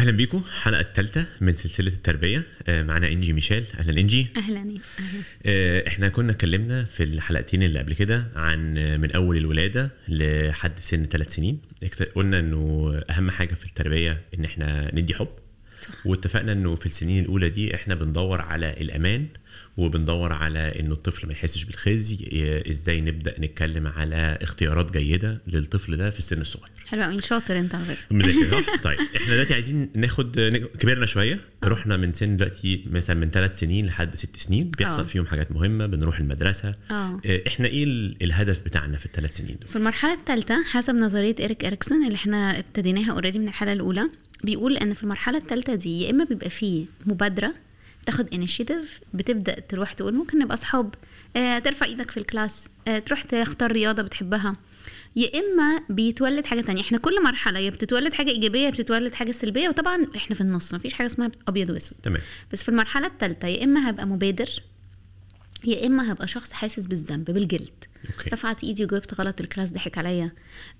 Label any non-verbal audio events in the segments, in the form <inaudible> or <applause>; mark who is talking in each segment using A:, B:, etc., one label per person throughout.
A: أهلا بيكم الحلقة الثالثه من سلسلة التربية. آه، معانا إنجي ميشيل. أهلا إنجي.
B: أهلا أهلا
A: آه، إحنا كنا اتكلمنا في الحلقتين اللي قبل كده عن آه، من أول الولادة لحد سن ثلاث سنين. قلنا إنه أهم حاجة في التربية إن إحنا ندي حب. واتفقنا إنه في السنين الأولى دي إحنا بندور على الأمان وبندور على إنه الطفل ما يحسش بالخزي ي- إزاي نبدأ نتكلم على اختيارات جيدة للطفل ده في السن الصغير.
B: حلو قوي شاطر أنت على فكرة.
A: مذاكر؟ <laughs> طيب إحنا دلوقتي عايزين ناخد كبرنا شوية. رحنا من سن دلوقتي مثلا من ثلاث سنين لحد ست سنين. بيحصل
B: آه.
A: فيهم حاجات مهمة بنروح المدرسة.
B: آه.
A: آه، إحنا إيه ال- الهدف بتاعنا في الثلاث سنين دول؟
B: في المرحلة الثالثه حسب نظرية إيريك إريكسون اللي إحنا ابتديناها already من الحلقة الأولى بيقول إن في المرحلة الثالثه دي يا إما بيبقى فيه مبادرة تاخد initiative بتبدأ تروح تقول ممكن نبقى أصحاب. آه، ترفع إيدك في ال class. آه، تروح تختار رياضة بتحبها. يا إما بيتولد حاجة تانية. إحنا كل مرحلة يا بتتولد حاجة إيجابية يا بتتولد حاجة سلبية وطبعا إحنا في النص مفيش حاجة اسمها أبيض وأسود.
A: تمام.
B: بس في المرحلة الثالثه يا إما هبقى مبادر يا إما هبقى شخص حاسس بالذنب بالجلد.
A: okay.
B: رفعت إيدي وجاوبت غلط ال class ضحك عليا.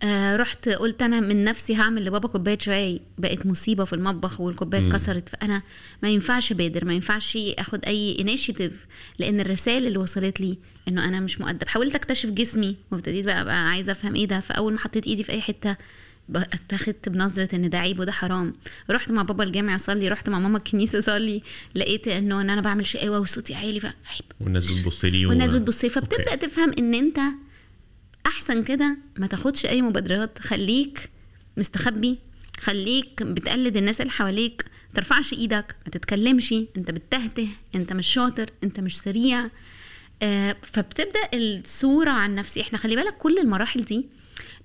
B: آه رحت قلت أنا من نفسي هعمل لبابا كوباية شاي. بقت مصيبة في المطبخ
A: والكوباية.
B: اتكسرت فأنا ما ينفعش بادر ما ينفعش آخد أي initiative لأن الرسائل اللي وصلت لي إنه أنا مش مؤدب حاولت أكتشف جسمي وابتديت بقى, بقى عايزة أفهم إيه ده فأول ما حطيت إيدي في أي حتة اتخذت بنظرة إن ده عيب وده حرام. رحت مع بابا الجامع أصلي رحت مع ماما الكنيسة أصلي لقيت إنه إن أنا بعمل شقاوة وصوتي عالي فعيب
A: والناس بتبص لي
B: والناس بتبص لي فبتبدأ
A: أوكي.
B: تفهم إن أنت أحسن كده ما تاخدش أي مبادرات خليك مستخبي خليك بتقلد الناس اللي حواليك ترفعش إيدك ما تتكلمش أنت بتتهته أنت مش شاطر أنت مش سريع. آه فبتبدأ الصورة عن نفسي. إحنا خلي بالك كل المراحل دي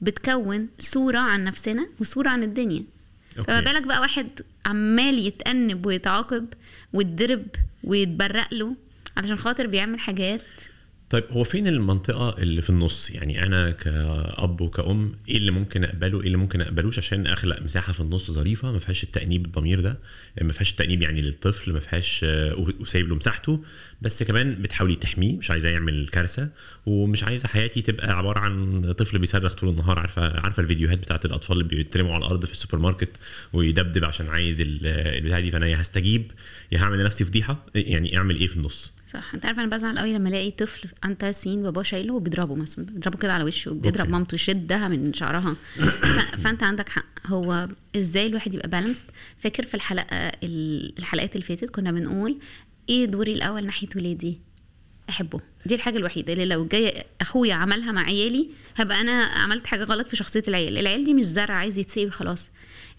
B: بتكون صورة عن نفسنا وصورة عن الدنيا
A: أوكي.
B: فما بالك بقى واحد عمال يتأنب ويتعاقب ويتضرب ويتبرق له علشان خاطر بيعمل حاجات
A: طيب هو فين المنطقة اللي في النص؟ يعني أنا كأب وكأم إيه اللي ممكن أقبله إيه اللي ممكن أقبلوش عشان أخلق مساحة في النص ظريفة ما فيهاش التأنيب الضمير ده ما فيهاش التأنيب يعني للطفل ما فيهاش آه، وسايب له مساحته بس كمان بتحاولي تحميه مش عايزاه يعمل كارثة ومش عايزة حياتي تبقى عبارة عن طفل بيصرخ طول النهار عارفة عارفة الفيديوهات بتاعت الأطفال اللي بيترموا على الأرض في السوبر ماركت ويدبدب عشان عايز ال- البتاع دي فأنا يا هستجيب يا هعمل لنفسي فضيحة يعني أعمل إيه في النص؟
B: صح. انت عارف أنا بزعل قوي لما الاقي طفل عنده ثلاث سنين باباه شايله وبيضربه مثلا بيضربه كده على وشه بيضرب. مامته يشدها من شعرها. فانت عندك حق. هو إزاي الواحد يبقى بالانسد فاكر في الحلقة ال- الحلقات اللي فاتت كنا بنقول إيه دوري الأول ناحية ولادي؟ أحبه. دي الحاجة الوحيدة اللي لو جاي أخويا عملها مع عيالي هبقى أنا عملت حاجة غلط في شخصية العيال. العيال دي مش زرع عايز يتسقي خلاص.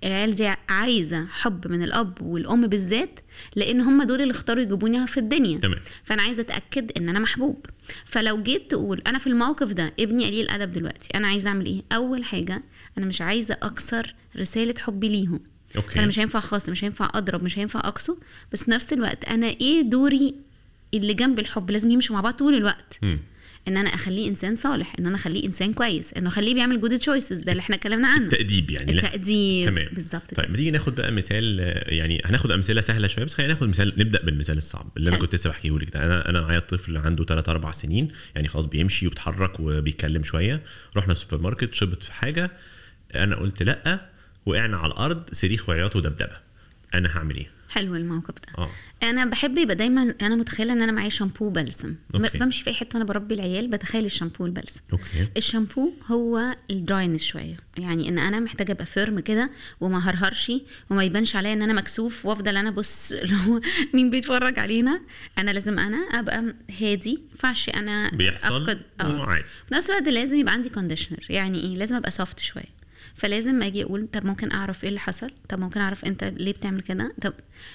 B: العيال دي عايزة حب من الأب والأم بالذات لأن هم دول اللي اختاروا يجيبوني في الدنيا.
A: تمام.
B: فأنا عايزة أتأكد إن أنا محبوب. فلو جيت تقول أنا في الموقف ده ابني قليل ادب دلوقتي. أنا عايزة أعمل إيه؟ أول حاجة أنا مش عايزة أكسر رسالة حبي ليهم.
A: okay.
B: فأنا مش هينفع خالص مش هينفع أضرب مش هينفع اقسو بس في نفس الوقت أنا إيه دوري اللي جنب الحب لازم يمشوا مع بعض طول الوقت
A: مم.
B: إن أنا أخليه إنسان صالح إن أنا أخليه إنسان كويس إنه أخليه بيعمل good choices ده اللي إحنا اتكلمنا عنه
A: تأديب يعني لا.
B: التقدير
A: تمام
B: بالظبط
A: طيب ما تيجي ناخد بقى مثال يعني هناخد أمثلة سهلة شوية بس خلينا ناخد مثال نبدأ بالمثال الصعب اللي
B: أنا.
A: كنت لسه بحكيه لك أنا أنا معايا طفل عنده 3 4 سنين يعني خلاص بيمشي وبيتحرك وبيتكلم شوية رحنا السوبر ماركت شبطت في حاجة أنا قلت لأ وقعنا على الأرض صريخ وعياط ودبدبة أنا هعمل إيه؟
B: حلو الموقف ده.
A: آه.
B: أنا بحب يبقى دايما أنا متخيلة إن أنا معايا شامبو وبلسم
A: okay.
B: بمشي في أي حتة وأنا بربي العيال بتخيل الشامبو والبلسم.
A: okay.
B: الشامبو هو ال dryness شوية. يعني إن أنا محتاجة أبقى firm كده وما هرهرش وما يبانش عليا إن أنا مكسوف وأفضل أنا بص <laughs> مين بيتفرج علينا. أنا لازم أنا أبقى هادي ما ينفعش أنا
A: بيحصل؟ أفقد.
B: آه. نفس الوقت لازم يبقى عندي conditioner يعني إيه؟ لازم أبقى soft شوية. فلازم أجي أقول طب ممكن أعرف إيه اللي حصل؟ طب ممكن أعرف أنت ليه بتعمل كده؟ طب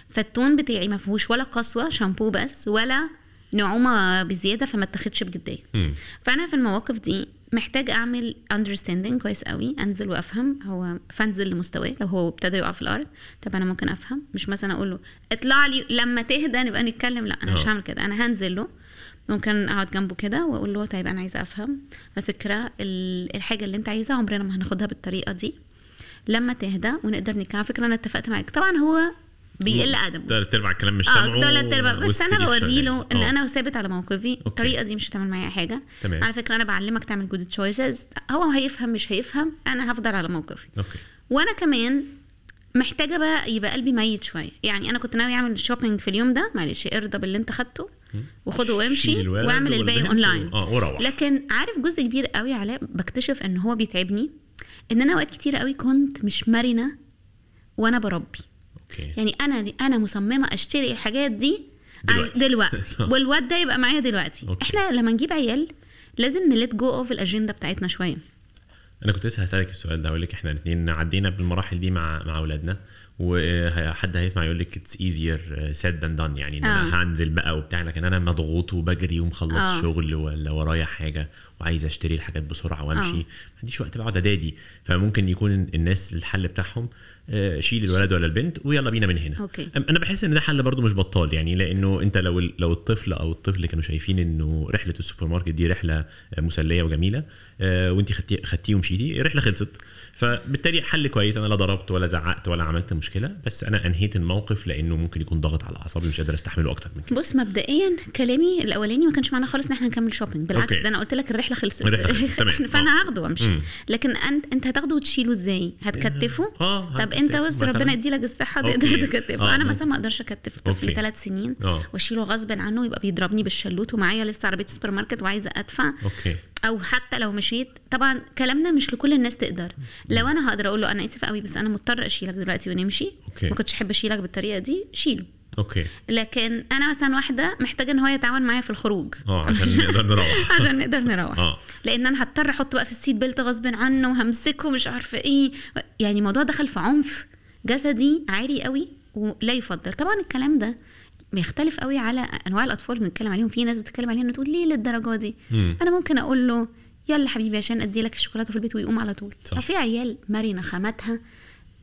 B: فال tone بتاعي ما فيهوش ولا قسوة شامبو بس ولا نعومة بزيادة فما اتاخدش
A: بجدية.
B: فأنا في المواقف دي محتاج أعمل understanding كويس قوي أنزل وأفهم. هو فانزل لمستواه لو هو ابتدى يقع في الأرض طب أنا ممكن أفهم. مش مثلا أقول له اطلع لي لما تهدى نبقى نتكلم. لا أنا مش
A: آه.
B: هعمل كده. أنا هنزل له. ممكن أقعد جنبه كده وأقول له طيب أنا عايزة أفهم. على فكرة ال- الحاجة اللي أنت عايزها عمرنا ما هناخدها بالطريقة دي. لما تهدى ونقدر نتكلم. على فكرة أنا اتفقت معاك. طبعا هو بيقل أدبه.
A: تلات ارباع الكلام مش
B: آه
A: سامعه
B: تلات ارباع بس
A: أنا
B: بوري له. إن
A: آه.
B: أنا ثابت على موقفي. الطريقة دي مش هتعمل معايا حاجة.
A: تمام.
B: على فكرة أنا بعلمك تعمل good choices هو هيفهم مش هيفهم. أنا هفضل على موقفي.
A: okay.
B: وأنا كمان محتاجة بقى يبقى قلبي ميت شوية. يعني أنا كنت ناوي أعمل shopping في اليوم ده. معلش ارضى باللي أنت خدته؟ وخده وامشي واعمل الباقي اونلاين
A: آه وروح.
B: لكن عارف جزء كبير قوي علاء بكتشف إن هو بيتعبني؟ إن أنا أوقات كتير قوي كنت مش مرنة وأنا بربي.
A: okay.
B: يعني أنا أنا مصممة أشتري الحاجات دي
A: دلوقتي.
B: دلوقتي. <laughs> والواد ده يبقى معايا دلوقتي.
A: okay.
B: إحنا لما نجيب عيال لازم ن let go of الاجنده بتاعتنا شوية.
A: أنا كنت لسه هسألك السؤال ده أقول لك إحنا الاثنين عدينا بالمراحل دي مع مع أولادنا. وحد هيسمع يقول لك it's easier said than done يعني إن
B: آه.
A: أنا هنزل بقى وبتاع لكن أنا مضغوط وبجري ومخلص
B: آه.
A: شغل ولا ورايا حاجة وعايز اشتري الحاجات بسرعة وامشي.
B: آه.
A: ما عنديش وقت بقعد أدادي. فممكن يكون الناس الحل بتاعهم آه، شيل الولد ولا البنت ويلا بينا من هنا. okay. أنا بحس إن ده حل برضو مش بطال يعني لأنه أنت لو لو الطفل أو الطفل كانوا شايفين إنه رحلة السوبر ماركت دي رحلة آه، مسلية وجميلة وانت خدتي خدتيه ومشيتي الرحلة خلصت. فبالتالي حل كويس. أنا لا ضربت ولا زعقت ولا عملت مشكلة بس أنا أنهيت الموقف لأنه ممكن يكون ضغط على أعصابي مش قادر أستحمله أكتر من كده.
B: بص مبدئيا كلامي الأولاني ما كانش معانا خالص إن إحنا نكمل shopping بالعكس
A: okay.
B: ده أنا قلت لك الرحلة خلصت
A: الرحلة خلصت، تمام.
B: فأنا
A: آه.
B: هاخده
A: وأمشي.
B: لكن انت أنت هتاخده وتشيله إزاي هتكتفه
A: آه
B: طب
A: أنت
B: بس. ربنا يديلك الصحة
A: okay.
B: تقدر تكتفه
A: آه، أنا.
B: مثلا ما أقدرش أكتف طفل. ثلاث سنين وأشيله غصب عنه يبقى بيضربني بالشلوت ومعايا لسه عربية سوبر ماركت وعايزة أدفع
A: okay
B: أو حتى لو مشيت طبعا كلامنا مش لكل الناس تقدر لو أنا هقدر أقول له أنا اسف قوي بس أنا مضطر أشيلك دلوقتي ونمشي
A: okay.
B: ما كنتش أحب أشيلك بالطريقة دي شيله
A: okay.
B: لكن أنا مثلا واحدة محتاجة إن هو يتعاون معايا في الخروج.
A: آه عشان نقدر نروح. <laughs>
B: عشان نقدر نروح.
A: آه.
B: لأن أنا هضطر احطه بقى في ال seat belt غصب عنه وهمسكه مش عارفة إيه. يعني الموضوع دخل في عنف جسدي عالي قوي ولا يفضل. طبعا الكلام ده بيختلف قوي على أنواع الأطفال اللي بنتكلم عليهم. في ناس بتتكلم عليهم تقول ليه للدرجة دي؟
A: مم.
B: أنا ممكن أقول له يلا حبيبي عشان ادي لك الشوكولاتة في البيت ويقوم على طول.
A: صح.
B: ففي عيال مرنة خاماتها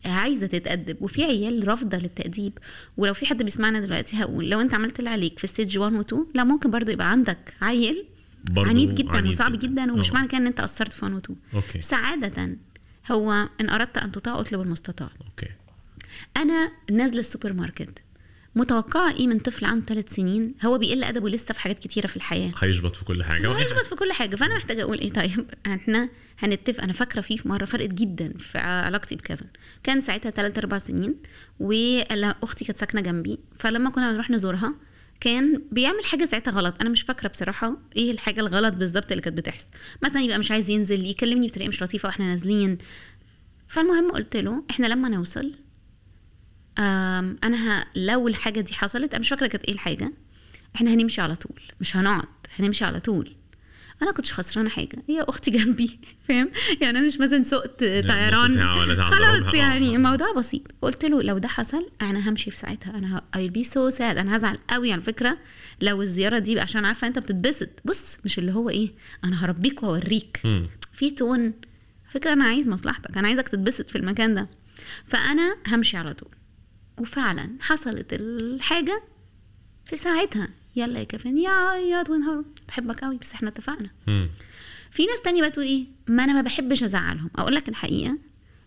B: عايزة تتأدب وفي عيال رافضة للتأديب. ولو في حد بيسمعنا دلوقتي هقول لو انت عملت اللي عليك في stage 1 و 2 لا ممكن برضو يبقى عندك عيل
A: برضو
B: عنيد جدا
A: عنيد
B: وصعب
A: جداً.
B: جدا, ومش
A: آه.
B: معنى كده ان انت قصرت في 1 و 2
A: okay.
B: سعادة هو إن أردت أن تطاع أطلب المستطاع.
A: okay.
B: أنا نازلة السوبر ماركت. متوقعة إيه من طفل عنده ثلاث سنين؟ هو بيقل أدبه لسه في حاجات كتيرة في الحياة.
A: هيشبط في كل حاجة.
B: هيشبط في كل حاجة. فأنا محتاجة أقول إيه؟ طيب إحنا هنتفق. أنا فاكرة فيه في مرة فرقت جدا في علاقتي بكيفن. كان ساعتها ثلاث أربع سنين وأختي كانت ساكنة جنبي. فلما كنا بنروح نزورها كان بيعمل حاجة ساعتها غلط. أنا مش فاكرة بصراحة إيه الحاجة الغلط بالظبط اللي كانت بتحصل. مثلا يبقى مش عايز ينزل يكلمني بطريقة مش لطيفة وإحنا نازلين. فالمهم قلت له إحنا لما نوصل أنا ه... لو الحاجة دي حصلت أنا مش فاكرة كانت إيه الحاجة. إحنا هنمشي على طول مش هنقعد هنمشي على طول. أنا كنتش خسرانة حاجة هي أختي <laughs> جنبي فاهم؟ يعني أنا مش مثلا سقت طيران. خلاص
A: ضربها.
B: يعني
A: آه.
B: الموضوع بسيط. قلت له لو ده حصل أنا همشي في ساعتها. أنا I'll be so sad. أنا هزعل قوي على فكرة. لو الزيارة دي عشان عارفة أنت بتتبسط. بص مش اللي هو إيه أنا هربيك
A: وأوريك.
B: في تون فكرة أنا عايز مصلحتك. أنا عايزك تتبسط في المكان ده. فأنا همشي على طول. وفعلا حصلت الحاجة في ساعتها. يلا يا كافين يا عيط ونهار بحبك قوي بس إحنا اتفقنا. في ناس تانية بقى تقول إيه؟ ما أنا ما بحبش أزعلهم. أقول لك الحقيقة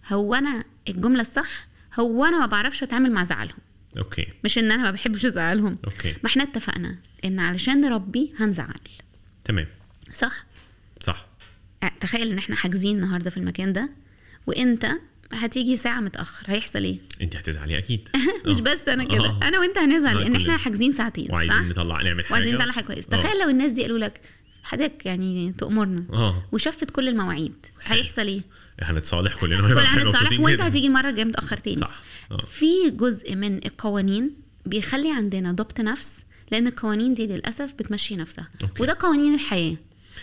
B: هو أنا الجملة الصح هو أنا ما بعرفش أتعامل مع زعلهم.
A: okay.
B: مش إن أنا ما بحبش أزعلهم.
A: أوكي.
B: ما إحنا اتفقنا إن علشان نربي هنزعل.
A: تمام.
B: صح؟
A: صح.
B: تخيل إن إحنا حاجزين النهارده في المكان ده وإنت هتيجي ساعة متأخر هيحصل إيه؟
A: انت هتزعلي أكيد <laughs>
B: مش
A: آه.
B: بس أنا كده
A: آه.
B: أنا وأنت هنزعل لأن
A: إحنا.
B: حاجزين ساعتين؟
A: وعايزين نطلع نعمل حاجة
B: وعايزين نطلع حاجة كويس
A: آه.
B: تخيل لو الناس دي قالوا لك حضرتك يعني تأمرنا
A: آه
B: وشفت كل المواعيد هيحصل إيه؟
A: هنتصالح كلنا
B: كلنا هنتصالح
A: وأنت.
B: هتيجي المرة الجاية متأخر تاني
A: صح
B: في جزء من القوانين بيخلي عندنا ضبط نفس لأن القوانين دي للأسف بتمشي نفسها
A: أوكي.
B: وده قوانين الحياة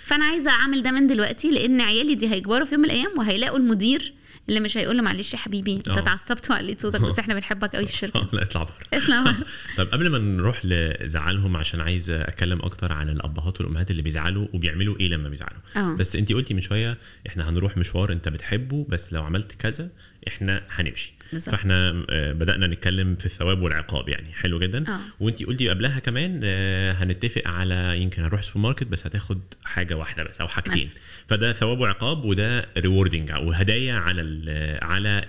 B: فأنا عايزة أعمل ده من دلوقتي لأن عيالي دي هيكبروا في يوم من الأيام وهيلاقوا المدير اللي مش هيقول له معلش يا حبيبي انت
A: آه.
B: اتعصبت وعليت صوتك بس إحنا بنحبك قوي في <laughs>
A: الشركة لا اطلع بره
B: اطلع بره. <laughs>
A: طب قبل ما نروح لزعلهم عشان عايز اتكلم أكتر عن الابهات والامهات اللي بيزعلوا وبيعملوا إيه لما بيزعلوا
B: آه.
A: بس انت قلتي من شوية إحنا هنروح مشوار انت بتحبه بس لو عملت كذا إحنا هنمشي
B: بالظبط.
A: فاحنا آه، بدأنا نتكلم في الثواب والعقاب يعني حلو جدا
B: آه.
A: وانت قلتي قبلها كمان آه، هنتفق على يمكن هنروح سوبر ماركت بس هتاخد حاجة واحدة بس أو حاجتين. فده ثواب وعقاب وده rewarding أو هدايا على ال على.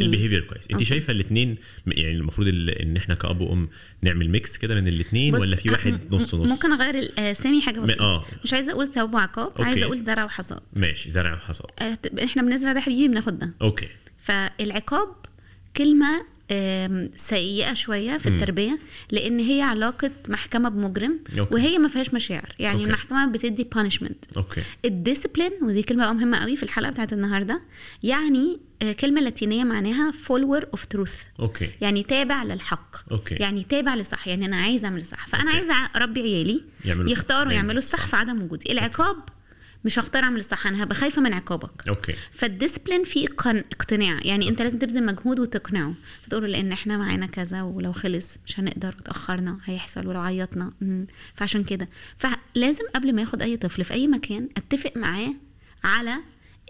B: ال
A: behavior كويس انت
B: أوكي.
A: شايفة الاثنين يعني المفروض ال- إن إحنا كأب وأم نعمل mix كده من الاثنين ولا في
B: م-
A: واحد نص نص
B: ممكن أغير الاسامي حاجة بسيطة
A: آه.
B: مش عايزة أقول ثواب وعقاب. عايزة أقول زرع وحصاد
A: ماشي زرع وحصاد
B: آه، إحنا بنزرع ده حبيبي بناخد ده
A: okay
B: فالعقاب كلمة سيئة شوية في. التربية لأن هي علاقة محكمة بمجرم
A: okay.
B: وهي ما فيهاش مشاعر يعني
A: okay.
B: المحكمة بتدي punishment
A: ال
B: discipline ودي كلمة بقى مهمة قوي في الحلقة بتاعت النهارده يعني آه، كلمة لاتينية معناها follower of truth
A: okay
B: يعني تابع للحق
A: okay.
B: يعني تابع للصح يعني أنا عايزه أعمل الصح فأنا
A: okay.
B: عايزة اربي عيالي
A: يعملوا
B: يختاروا يعملوا الصح
A: الصح.
B: في عدم وجودي العقاب مش هختار اعمل الصح أنا هبقى خايفة من عقابك.
A: okay.
B: فال discipline فيه اقتناع يعني انت لازم تبذل مجهود وتقنعه. فتقول له لأن إحنا معانا كذا ولو خلص مش هنقدر وتاخرنا هيحصل ولو عيطنا. فعشان كده. فلازم قبل ما ياخد أي طفل في أي مكان أتفق معاه على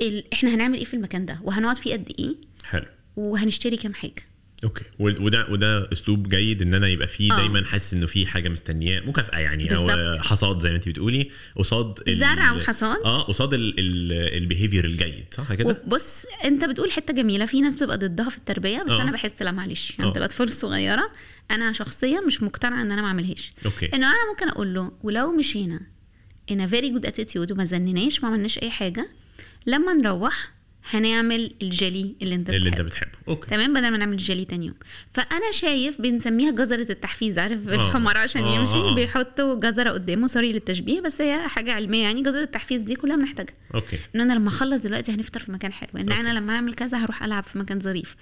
B: ال... إحنا هنعمل إيه في المكان ده؟ وهنقعد فيه قد إيه؟
A: حلو.
B: وهنشتري كام
A: حاجة؟ okay وده وده أسلوب جيد إن أنا يبقى فيه
B: آه.
A: دايما حاسس إنه في حاجة مستنياه مكافأة يعني أو
B: بالظبط.
A: حصاد زي ما انت بتقولي قصاد
B: زرع وحصاد.
A: آه قصاد ال behavior الجيد صح كده؟
B: وبص أنت بتقول حتة جميلة في ناس بتبقى ضدها في التربية بس
A: آه.
B: أنا بحس لا معلش يعني
A: آه.
B: الاطفال الصغيره أنا شخصيا مش مقتنعة إن أنا ما أعملهاش
A: okay
B: إنه أنا ممكن أقول له ولو مشينا a very good attitude وما زنناش ما عملناش أي حاجة لما نروح هنعمل الجيلي اللي انت
A: اللي انت
B: بتحبه.
A: okay.
B: تمام؟ بدل ما نعمل جيلي تاني يوم. فأنا شايف بنسميها جزرة التحفيز. عارف
A: آه.
B: الحمار؟ عشان
A: آه،
B: يمشي
A: آه، آه.
B: بيحطوا جزرة قدامه. sorry للتشبيه بس هي حاجة علمية يعني. جزرة التحفيز دي كلها بنحتاجها.
A: okay.
B: إن أنا لما أخلص دلوقتي هنفطر في مكان حلو. إن
A: okay.
B: أنا لما أعمل كذا هروح ألعب في مكان ظريف.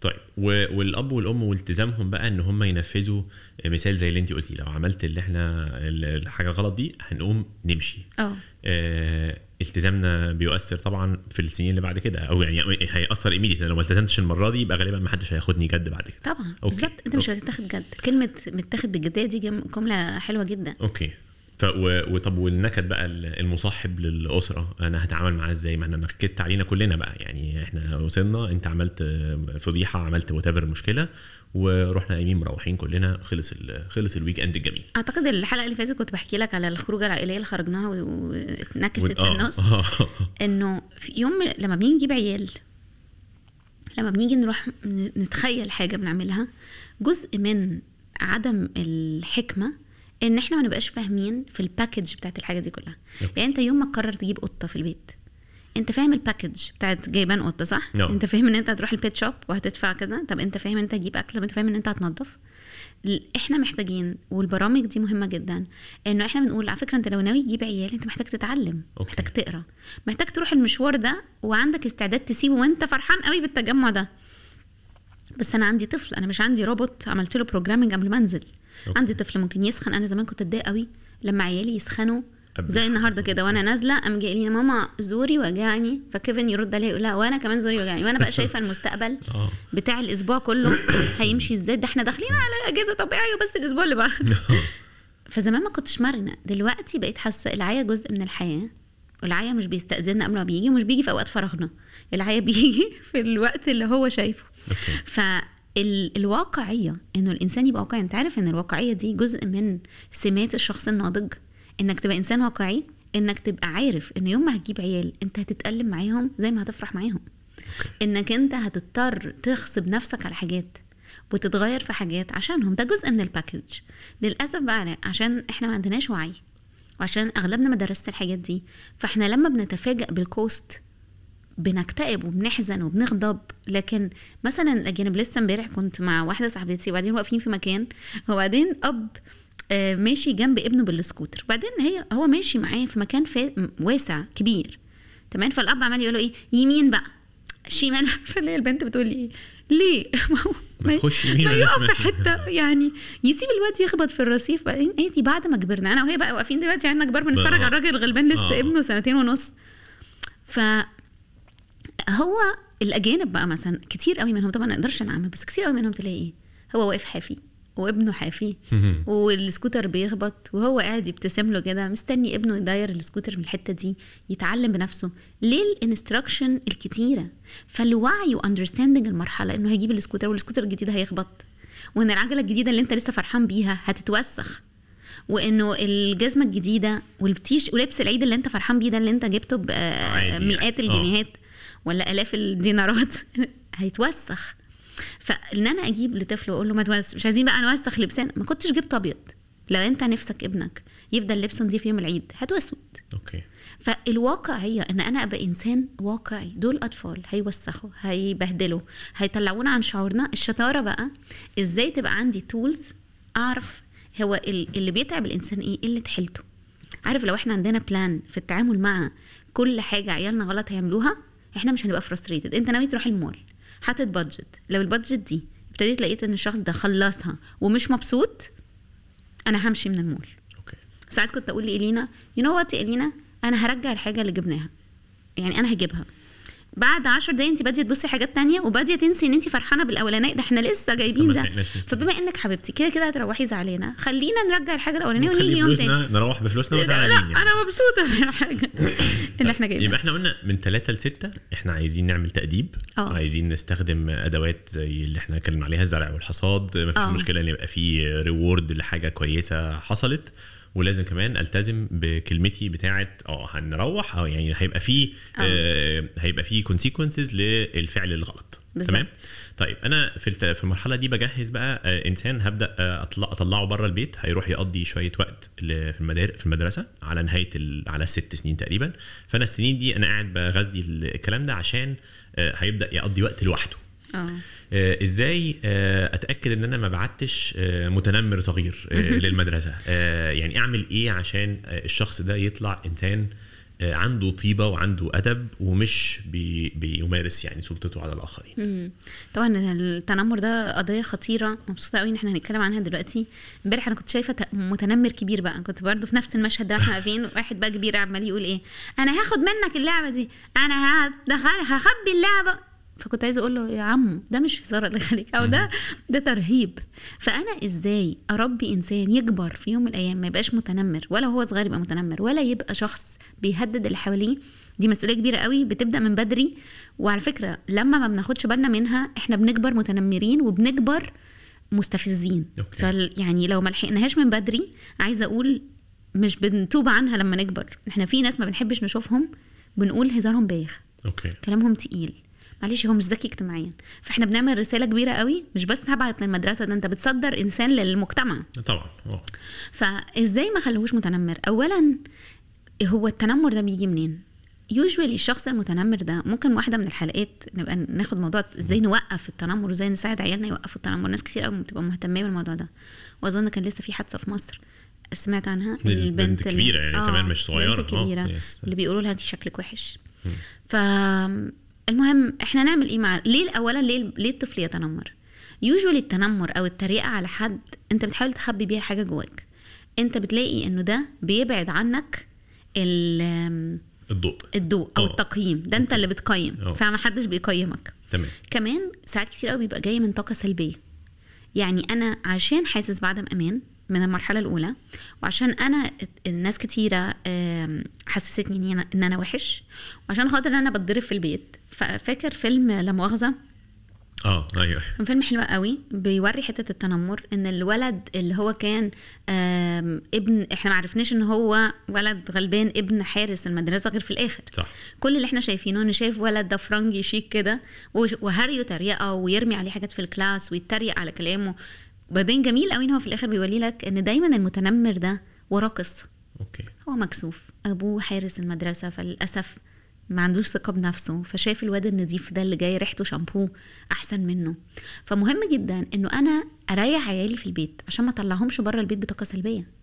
A: طيب. و- والأب والأم والتزامهم بقى إن هم ينفذوا مثال زي اللي انت قلتي لو عملت اللي إحنا ال- الحاجة غلط دي هنقوم نمشي.
B: آه.
A: آه، التزامنا بيؤثر طبعا في السنين اللي بعد كده أو يعني هيأثر immediate لو ما التزمتش المرة دي يبقى غالبا ما حدش هياخدني جد بعد كده.
B: طبعا. بالظبط. أنت مش هتتاخد جد. كلمة متاخد بجديه دي جم- جملة حلوة جدا.
A: okay. ف وطب والنكد بقى ال- المصاحب للأسرة أنا هتعامل معاه إزاي؟ ما أنا نكدت علينا كلنا بقى. يعني إحنا وصلنا أنت عملت فضيحة عملت وات المشكلة ورحنا قايمين مروحين كلنا خلص ال- خلص ال weekend الجميل
B: أعتقد الحلقة اللي فاتت كنت بحكي لك على الخروجة العائلية اللي خرجناها
A: واتنكدت
B: في
A: آه،
B: النص. <laughs> إنه في يوم لما بنيجي نجيب عيال لما بنيجي نروح نتخيل حاجة بنعملها جزء من عدم الحكمة إن إحنا ما نبقاش فاهمين في ال package بتاعت الحاجة دي كلها. يعني أنت يوم ما تقرر تجيب قطة في البيت انت فاهم ال package بتاعت جايبان قطه صح
A: نعم.
B: انت فاهم ان انت هتروح ال pet shop وهتدفع كذا طب انت فاهم ان انت تجيب أكل طب انت فاهم ان انت هتنظف إحنا محتاجين والبرامج دي مهمة جدا انه إحنا بنقول على فكرة انت لو ناوي تجيب عيال انت محتاج تتعلم
A: okay.
B: محتاج تقرأ محتاج تروح المشوار ده وعندك استعداد تسيبه وانت فرحان قوي بالتجمع ده بس أنا عندي طفل أنا مش عندي روبوت عملت له programming قبل ما انزل. عندي طفل ممكن يسخن أنا زمان كنت اتضايق قوي لما عيالي يسخنوا زي النهارده كده وأنا نازلة قام جاي لي ماما زوري وجعني. فكيفن يرد عليا يقول لها وأنا كمان زوري وجعني. وأنا بقى شايفة المستقبل <laughs>
A: آه.
B: بتاع الأسبوع كله <coughs> هيمشي إزاي؟ ده إحنا داخلين على أجازة طبيعية وبس الأسبوع اللي بعده <laughs> فزمان ما كنتش مرنة. دلوقتي بقيت حاسة العيا جزء من الحياة. والعيا مش بيستأذننا قبل ما بيجي ومش بيجي في أوقات فراغنا. العيا <laughs> بيجي في الوقت اللي هو شايفه.
A: okay.
B: فالواقعية إنه الإنسان يبقى واقعي أنت عارف إن الواقعية دي جزء من سمات الشخص الناضج؟ إنك تبقى إنسان واقعي إنك تبقى عارف إن يوم ما هتجيب عيال أنت هتتألم معاهم زي ما هتفرح معاهم. إنك أنت هتضطر تغصب نفسك على حاجات وتتغير في حاجات عشانهم. ده جزء من ال package للأسف بقى عشان إحنا ما عندناش وعي وعشان أغلبنا ما درست الحاجات دي فإحنا لما بنتفاجئ بال cost بنكتئب وبنحزن وبنغضب. لكن مثلا الأجانب لسه امبارح كنت مع واحدة صاحبتي وبعدين واقفين في مكان وبعدين أب ماشي جنب ابنه بالسكوتر. بعدين هي هو ماشي معاه في مكان واسع كبير. تمام؟ فالأب عمال يقول له إيه؟ يمين بقى. شمال. <laughs> فاللي البنت بتقول لي إيه؟ ليه؟ <laughs> ما هو-
A: ما
B: يقف في. حتة. يعني يسيب الواد يخبط في الرصيف. بعدين إيه؟ دي؟ بعد ما كبرنا. أنا وهي بقى واقفين دلوقتي عندنا كبار بنتفرج
A: آه.
B: على الراجل الغلبان لسه
A: آه.
B: ابنه سنتين ونص. ف هو الأجانب بقى مثلا كتير قوي منهم طبعا ما نقدرش نعمم بس كتير قوي منهم تلاقي إيه؟ هو واقف حافي. وابنه حافي والسكوتر بيخبط وهو قاعد يبتسم له كده مستني ابنه يداير السكوتر من الحتة دي يتعلم بنفسه. ليه ال instructions الكتيرة؟ فالوعي و understanding المرحلة إنه هيجيب السكوتر والسكوتر الجديد هيخبط. وإن العجلة الجديدة اللي أنت لسه فرحان بيها هتتوسخ. وإنه الجزمة الجديدة والتيش ولبس العيد اللي أنت فرحان بيه ده اللي أنت جبته بمئات
A: يعني. آه.
B: الجنيهات ولا آلاف الدينارات <laughs> هيتوسخ. فإن أنا أجيب لطفل وأقول له ما توسخ مش عايزين بقى نوسخ لبسنا ما كنتش جبت أبيض. لو أنت نفسك ابنك يفضل لبسه نضيف يوم العيد هاتوا اسود
A: أوكي.
B: فالواقعيه إن أنا أبقى إنسان واقعي. دول أطفال هيوسخوا هيبهدلوا هيطلعونا عن شعورنا. الشطارة بقى إزاي تبقى عندي tools أعرف هو ال- اللي بيتعب الإنسان إيه؟ قله حيلته عارف لو إحنا عندنا plan في التعامل مع كل حاجة عيالنا غلط هيعملوها إحنا مش هنبقى frustrated أنت ناوي تروح المول. حاطط budget لو ال budget دي ابتديت لقيت إن الشخص ده خلصها ومش مبسوط أنا همشي من المول.
A: okay.
B: ساعات كنت أقول لإلينا you know what إلينا؟ أنا هرجع الحاجة اللي جبناها. يعني أنا هجيبها. بعد 10 دقايق انت باديه تبصي حاجات تانية وباديه تنسي ان انت فرحانة بالأولانية ده إحنا لسه جايبين ده. فبما انك حبيبتي كده كده هتروحي زعلانة خلينا نرجع الحاجة
A: الأولانية
B: ونيجي يوم تاني
A: نروح بفلوسنا
B: لا
A: وزعلانين يعني.
B: أنا مبسوطة بالحاجة <coughs> اللي إحنا
A: يبقى
B: جايبينها
A: إحنا قلنا من ثلاثة لستة إحنا عايزين نعمل تأديب
B: آه.
A: عايزين نستخدم أدوات زي اللي إحنا اتكلمنا عليها الزرع والحصاد مفيش
B: آه.
A: مشكلة إن يبقى في ريورد لحاجة كويسة حصلت ولازم كمان ألتزم بكلمتي بتاعه آه هنروح آه يعني هيبقى في آه هيبقى في كونسيكونسز للفعل الغلط. تمام طيب أنا في في المرحلة دي بجهز بقى آه، إنسان هبدأ آه، اطلع أطلعه بره البيت هيروح يقضي شوية وقت في المدار في المدرسة على نهاية. على ست سنين تقريبا فأنا السنين دي أنا قاعد بغذي الكلام ده عشان آه، هيبدأ يقضي وقت لوحده
B: آه.
A: آه، إزاي آه، أتأكد إن أنا ما بعتش آه، متنمر صغير آه، للمدرسة؟ آه، يعني أعمل إيه عشان آه، الشخص ده يطلع إنسان آه، عنده طيبة وعنده أدب ومش بي بيمارس يعني سلطته على الآخرين؟
B: مم. طبعا التنمر ده قضية خطيرة مبسوطة قوي إن إحنا هنتكلم عنها دلوقتي. امبارح أنا كنت شايفة متنمر كبير بقى. كنت برضو في نفس المشهد ده وإحنا واقفين <laughs> واحد بقى كبير عمال يقول إيه أنا هاخد منك اللعبة دي أنا هدخل هخبي اللعبة فكنت عايزة أقول له يا عمو ده مش هزار الله يخليك أو ده ده ترهيب. فأنا إزاي أربي إنسان يكبر في يوم من الأيام ما يبقاش متنمر ولا هو صغير يبقى متنمر ولا يبقى شخص بيهدد اللي حواليه؟ دي مسؤولية كبيرة قوي بتبدأ من بدري. وعلى فكرة لما ما بناخدش بالنا منها إحنا بنكبر متنمرين وبنكبر مستفزين.
A: okay.
B: فال يعني لو ما لحقناهاش من بدري عايزة أقول مش بنتوب عنها لما نكبر. إحنا في ناس ما بنحبش نشوفهم بنقول هزارهم بايخ.
A: okay.
B: كلامهم تقيل. معلش هو مش ذكي اجتماعيا. فإحنا بنعمل رسالة كبيرة قوي مش بس هبعت للمدرسة ده أنت بتصدر إنسان للمجتمع.
A: طبعا آه
B: فإزاي ما خلوهوش متنمر؟ اولا هو التنمر ده بيجي منين؟ يوجوالي الشخص المتنمر ده ممكن واحدة من الحلقات نبقى ناخد موضوع إزاي نوقف التنمر وإزاي نساعد عيالنا يوقفوا التنمر. ناس كتير قوي بتبقى مهتمه بالموضوع ده. وأظن كان لسه في حادثة في مصر. سمعت عنها؟
A: البنت كبيرة يعني كمان مش صغيرة.
B: بنت
A: آه،
B: كبيرة.
A: يس.
B: اللي بيقولوا لها انت شكلك وحش. ف المهم إحنا نعمل إيه مع ليه اولا ليه ليه الطفل يتنمر؟ يوجوالي التنمر أو التريقة على حد أنت بتحاول تخبي بيها حاجة جواك. أنت بتلاقي إنه ده بيبعد عنك ال-
A: الضوء.
B: الضوء أو
A: آه.
B: التقييم. ده أنت اللي بتقيم.
A: آه.
B: فما حدش بيقيمك.
A: تمام.
B: كمان ساعات كتير قوي بيبقى جاي من طاقة سلبية. يعني أنا عشان حاسس بعدم أمان من المرحلة الأولى وعشان أنا الناس كتيرة حسستني إن أنا وحش وعشان خاطر أنا بتضرب في البيت فاكر فيلم لا مؤاخذة؟
A: آه أيوه.
B: كان فيلم حلو قوي بيوري حتة التنمر إن الولد اللي هو كان ابن إحنا ما عرفناش إن هو ولد غلبان ابن حارس المدرسة غير في الآخر.
A: صح.
B: كل اللي إحنا شايفينه ان شايف ولد ده فرنجي شيك كده وهريه تريقه ويرمي عليه حاجات في ال class ويتريق على كلامه. بعدين جميل قوي إن هو في الآخر بيوري لك إن دايما المتنمر ده وراه قصة.
A: okay.
B: هو مكسوف أبوه حارس المدرسة فللأسف ما عندوش ثقة بنفسه فشايف الواد النظيف ده اللي جاي ريحته شامبو أحسن منه. فمهم جدا إنه أنا أريح عيالي في البيت عشان ما أطلعهمش بره البيت بطاقة سلبية.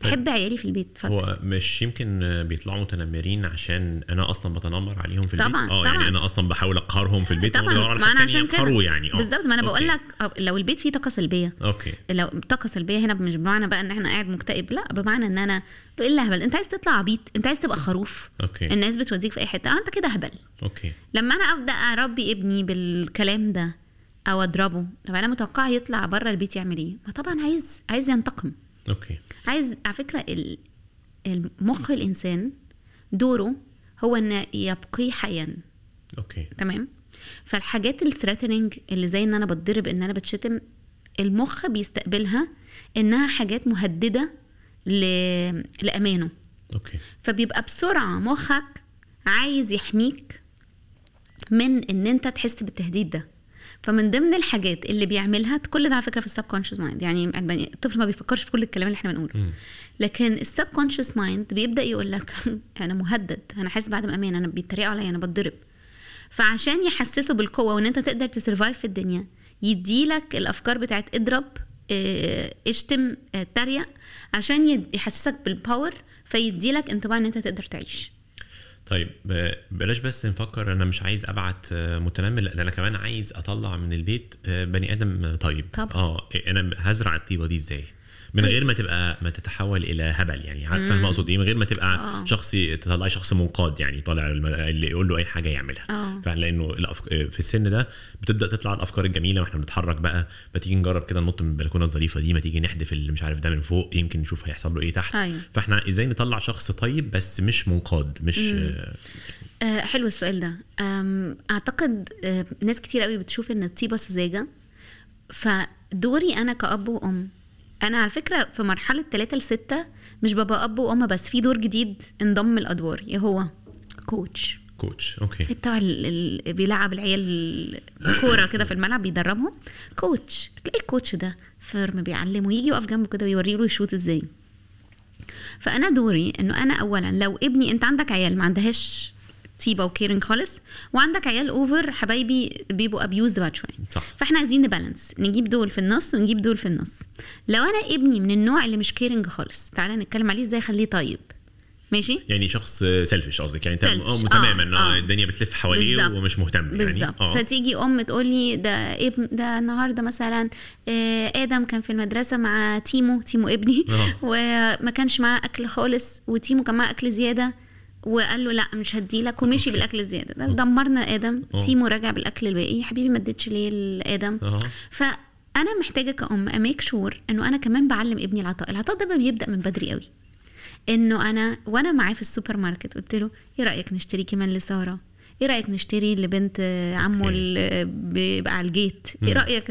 A: طيب.
B: احب عيالي في البيت ف...
A: هو مش يمكن بيطلعوا متنمرين عشان أنا أصلا بتنمر عليهم في البيت؟
B: طبعاً، آه.
A: يعني أنا أصلا بحاول أقهرهم في البيت
B: طبعا ما
A: أنا
B: عشان كده.
A: يعني. آه
B: بالظبط ما أنا بقول
A: okay.
B: لك آه، لو البيت فيه طاقة سلبية.
A: okay.
B: لو طاقة سلبية هنا مش بمعنى بقى إن إحنا قاعد مكتئب لا بمعنى إن أنا إيه الهبل؟ أنت عايز تطلع عبيط أنت عايز تبقى خروف.
A: okay.
B: الناس بتوديك في أي حتة. آه أنت كده هبل.
A: okay.
B: لما أنا أبدأ أربي ابني بالكلام ده أو أضربه طب أنا متوقعة يطلع بره البيت يعمل إيه؟ ما طبعا عايز عايز ينتقم.
A: okay.
B: عايز على فكرة ال- المخ الإنسان دوره هو إن يبقي حيا.
A: okay.
B: تمام؟ فالحاجات ال threatening اللي زي إن أنا بتضرب إن أنا بتشتم المخ بيستقبلها إنها حاجات مهددة ل... لأمانه.
A: okay.
B: فبيبقى بسرعة مخك عايز يحميك من إن أنت تحس بالتهديد ده. فمن ضمن الحاجات اللي بيعملها كل ده على فكرة في ال subconscious mind يعني الطفل ما بيفكرش في كل الكلام اللي إحنا بنقوله. لكن ال subconscious mind بيبدأ يقول لك <laughs> أنا مهدد أنا حاسس بعدم أمان أنا بيتريقوا عليا أنا بتضرب. فعشان يحسسه بالقوة وإن أنت تقدر ت survive في الدنيا يديلك الأفكار بتاعت اضرب آه، اشتم آه، اتريق عشان يحسسك بال power فيديلك انطباع إن أنت تقدر تعيش.
A: طيب بلاش بس نفكر أنا مش عايز أبعت آه، متنمر لا أنا كمان عايز أطلع من البيت آه، بني آدم طيب
B: طبعا.
A: آه أنا هزرع الطيبة دي إزاي من
B: طيب.
A: غير ما تبقى ما تتحول إلى هبل يعني عارف فاهم أقصد إيه من غير ما تبقى
B: آه.
A: شخص تطلعي شخص منقاد يعني طالع اللي يقول له أي حاجة يعملها
B: آه.
A: فعلا لأنه. في السن ده بتبدأ تطلع الأفكار الجميلة وإحنا بنتحرك بقى ما تيجي نجرب كده ننط من البلكونة الظريفة دي ما تيجي نحدف اللي مش عارف ده من فوق يمكن نشوف هيحصل له إيه تحت
B: أيوة.
A: فإحنا إزاي نطلع شخص طيب بس مش منقاد مش آه،
B: آه حلو السؤال ده أعتقد آه ناس كتير قوي بتشوف إن الطيبة سذاجة فدوري أنا كأب وأم أنا على فكرة في مرحلة 3 ل 6 مش ببقى أب وام بس في دور جديد انضم الادوار إيه هو coach
A: coach okay.
B: زي بتاع ال- ال- بيلعب العيال كورة كده في الملعب بيدربهم. coach تلاقي ال coach ده firm بيعلمه يجي يقف جنبه كده ويوري له يشوط إزاي. فأنا دوري إنه أنا اولا لو ابني أنت عندك عيال ما عندهاش طيبه و caring خالص. وعندك عيال over حبايبي بيبقوا abused بعد شوية.
A: صح.
B: فاحنا عايزين ن balance. نجيب دول في النص ونجيب دول في النص. لو أنا ابني من النوع اللي مش caring خالص تعالى نتكلم عليه إزاي أخليه طيب. ماشي؟
A: يعني شخص selfish قصدك. يعني
B: Selfish.
A: آه تماما
B: آه،
A: آه.
B: آه.
A: الدنيا بتلف حواليه
B: بالظبط.
A: ومش مهتم. يعني؟
B: بالظبط.
A: آه.
B: فتيجي أم تقول لي ده ابن ده النهارده مثلا آه، آدم كان في المدرسة مع تيمو تيمو ابني.
A: آه. <laughs>
B: وما كانش معاه أكل خالص وتيمو كان معاه أكل زيادة. وقال له لا مش هديلك ومشي بالأكل الزيادة. ده دمرنا آدم.
A: آه.
B: تيمو رجع بالأكل الباقي. يا حبيبي ما اديتش ليه لآدم.
A: أه.
B: فأنا محتاجة كأم a make sure إنه أنا كمان بعلم ابني العطاء. العطاء ده بيبدأ من بدري قوي. إنه أنا وأنا معاه في السوبر ماركت قلت له إيه رأيك نشتري كمان لسارة؟ إيه رأيك نشتري لبنت عمه. اللي بيبقى على ال
A: gate؟
B: إيه. رأيك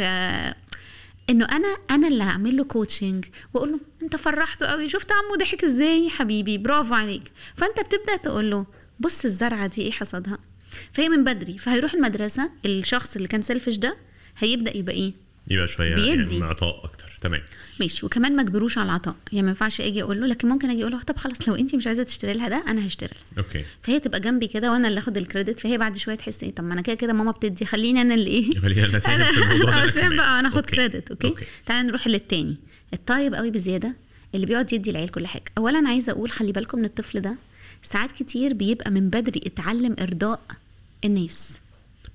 B: إنه أنا أنا اللي هعمل له coaching وأقول له أنت فرحته قوي شفت عمو ضحك إزاي يا حبيبي؟ برافو عليك. فأنت بتبدأ تقول له بص الزرعة دي إيه حصدها فهي من بدري فهيروح المدرسة الشخص اللي كان selfish ده هيبدأ يبقى إيه؟
A: يبقى شوية
B: بيدي.
A: يعني عطاء أكتر. تمام.
B: ماشي. وكمان ما اجبروش على العطاء. يعني ما ينفعش أجي أقول له لكن ممكن أجي أقول له طب خلاص لو انت مش عايزة تشتري لها ده أنا هشتري لها.
A: okay.
B: فهي تبقى جنبي كده وأنا اللي آخد ال credit. فهي بعد شوية تحس إيه طب ما أنا كده كده ماما بتدي خليني أنا اللي
A: إيه؟ <laughs> في الموضوع ده. <laughs>
B: أساهم
A: كمان.
B: بقى أنا
A: آخد.
B: credit okay؟,
A: okay.
B: okay تعالى نروح للتاني. الطيب قوي بزيادة اللي بيقعد يدي العيال كل حاجة. اولا عايزة أقول خلي بالكم من الطفل ده ساعات كتير بيبقى من بدري اتعلم إرضاء الناس.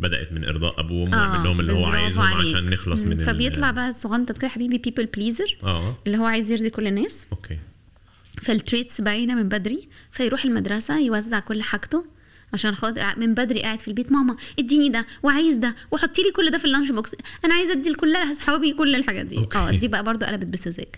A: بدأت من إرضاء أبوه وأمه يعمل لهم اللي هو عايزهم
B: عليك.
A: عشان نخلص من ال-
B: فبيطلع بقى الصغنطه كده حبيبي people pleaser
A: آه.
B: اللي هو عايز يرضي كل الناس.
A: okay.
B: فال traits باينه من بدري فيروح المدرسة يوزع كل حاجته عشان خاطر من بدري قاعد في البيت ماما اديني ده وعايز ده وحطي لي كل ده في ال lunch box أنا عايزة أدي لكل اصحابي كل الحاجات دي. آه دي بقى برضو قلبت بسذاجة.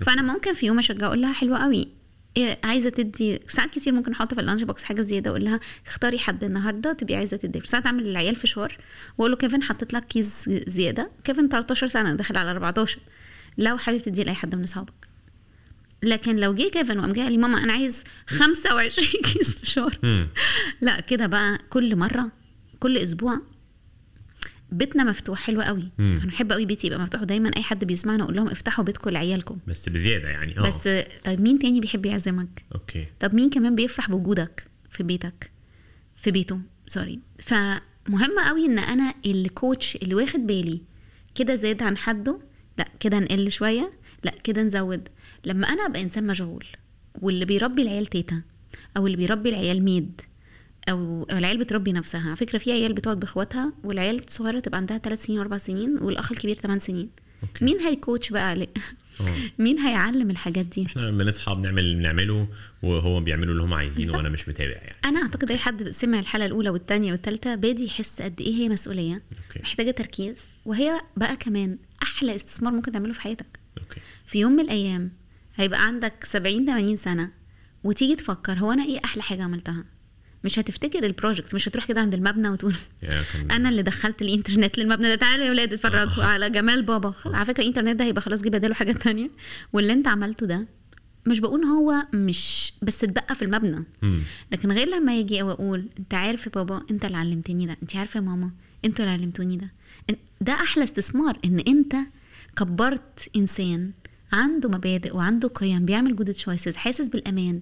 B: فأنا ممكن في يوم اشجع أقول لها حلوة قوي. إيه عايزة تدي ساعات كتير ممكن أحط في ال lunch box حاجة زيادة أقول لها اختاري حد النهارده تبقي عايزة تدي ساعات أعمل للعيال فشار وأقول له كيفن حطيت لك كيس زيادة كيفن 13 سنة داخل على 14 لو حابب تديه لأي حد من أصحابك لكن لو جه كيفن وقام جاي لي ماما أنا عايز 25 كيس فشار. لا كده بقى كل مرة كل أسبوع بيتنا مفتوح حلو قوي.
A: مم.
B: أنا بحب قوي بيتي يبقى مفتوح. ودايما أي حد بيسمعنا أقول لهم افتحوا بيتكم لعيالكم.
A: بس بزيادة يعني آه.
B: بس طيب مين تاني بيحب يعزمك؟
A: okay.
B: طب مين كمان بيفرح بوجودك في بيتك؟ في بيته sorry فمهم قوي إن أنا ال coach اللي واخد بالي. كده زاد عن حده لأ كده نقل شوية لأ كده نزود. لما أنا أبقى إنسان مشغول واللي بيربي العيال تيتا أو اللي بيربي العيال maid أو أو العيال بتربي نفسها. على فكرة في عيال بتقعد بإخواتها والعيال الصغيرة تبقى عندها 3 سنين و4 سنين والأخ الكبير 8 سنين.
A: okay.
B: مين هي coach بقى عليه؟
A: آه. <laughs>
B: مين هيعلم الحاجات دي؟
A: إحنا لما نصحى بنعمل اللي بنعمله وهو بيعملوا اللي هم عايزينه. وأنا مش متابع يعني.
B: أنا أعتقد أي حد سمع الحلقة الأولى والثانيه والثالثه بادي يحس قد إيه هي مسؤولية
A: okay.
B: محتاجة تركيز وهي بقى كمان أحلى استثمار ممكن تعمله في حياتك.
A: okay.
B: في يوم من الأيام هيبقى عندك 70 80 سنة وتيجي تفكر هو أنا إيه أحلى حاجة عملتها؟ مش هتفتكر ال project مش هتروح كده عند المبنى وتقول أنا اللي دخلت الإنترنت للمبنى ده. تعالوا يا ولاد اتفرجوا على جمال بابا. على فكرة الإنترنت ده هيبقى خلاص جه بداله حاجات تانية. واللي أنت عملته ده مش بقول هو مش بس اتبقى في المبنى. لكن غير لما يجي وأقول أنت عارف يا بابا أنت اللي علمتني ده. أنت عارفه يا ماما أنتوا اللي علمتوني ده. ده أحلى استثمار إن أنت كبرت إنسان عنده مبادئ وعنده قيم بيعمل good choices حاسس بالأمان.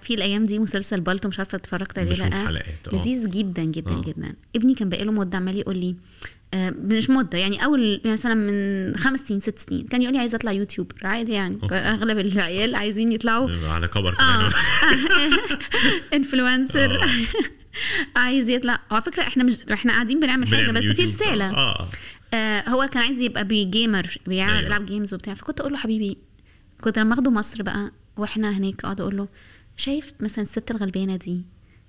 B: في الأيام دي مسلسل بالطو مش عارفة اتفرجت عليه
A: لأ. آه.
B: لذيذ جدا جدا
A: آه.
B: جدا. ابني كان بقاله مدة عمال يقول لي آه، مش مدة يعني أول مثلا من خمس سنين ست سنين كان يقول لي عايز أطلع YouTuber عادي يعني
A: okay.
B: أغلب العيال عايزين يطلعوا.
A: على كبر
B: آه.
A: كمان. <laughs>
B: influencer
A: آه. <laughs>
B: عايز يطلع. على فكرة إحنا مش إحنا قاعدين بنعمل
A: حاجة
B: بس في. رسالة.
A: آه.
B: آه هو كان عايز يبقى بي
A: gamer
B: بيلعب games وبتاع. فكنت أقول له حبيبي كنت لما أخده مصر بقى وإحنا هناك أقعد أقول له شايف مثلا الست الغلبانة دي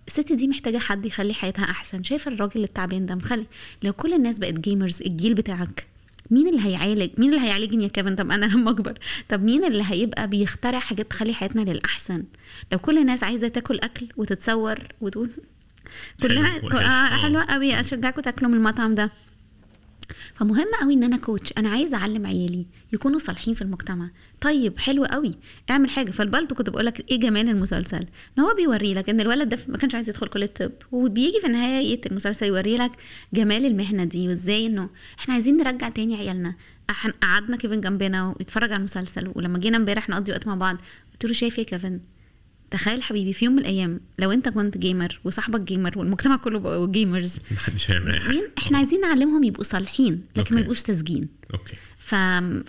B: الست دي محتاجة حد يخلي حياتها أحسن شايف الراجل التعبان ده مخلي لو كل الناس بقت gamers الجيل بتاعك مين اللي هيعالج مين اللي هيعالجني يا كيفن طب أنا <laughs> لما أكبر طب مين اللي هيبقى بيخترع حاجات تخلي حياتنا للأحسن لو كل الناس عايزة تاكل أكل وتتصور وتقول كلنا آه.
A: آه.
B: حلوة قوي اشجعكم تاكلوا من المطعم ده فمهم قوي إن أنا coach أنا عايزة أعلم عيالي يكونوا صالحين في المجتمع. طيب حلو قوي. اعمل حاجة. فالبلطو كنت بقول لك إيه جمال المسلسل؟ إن هو بيوري لك إن الولد ده ما كانش عايز يدخل كلية الطب وبيجي في نهاية المسلسل يوري لك جمال المهنة دي وإزاي إنه إحنا عايزين نرجع تاني عيالنا. قعدنا كيفن جنبنا ويتفرج على المسلسل. ولما جينا امبارح نقضي وقت مع بعض. قلت له شايف إيه يا كيفن؟ تخيل حبيبي في يوم من الأيام لو أنت كنت gamer وصاحبك gamer والمجتمع كله gamers
A: محدش هيعمل
B: مين؟ إحنا عايزين نعلمهم يبقوا صالحين لكن. ما يبقوش ساذجين.
A: okay.
B: ف...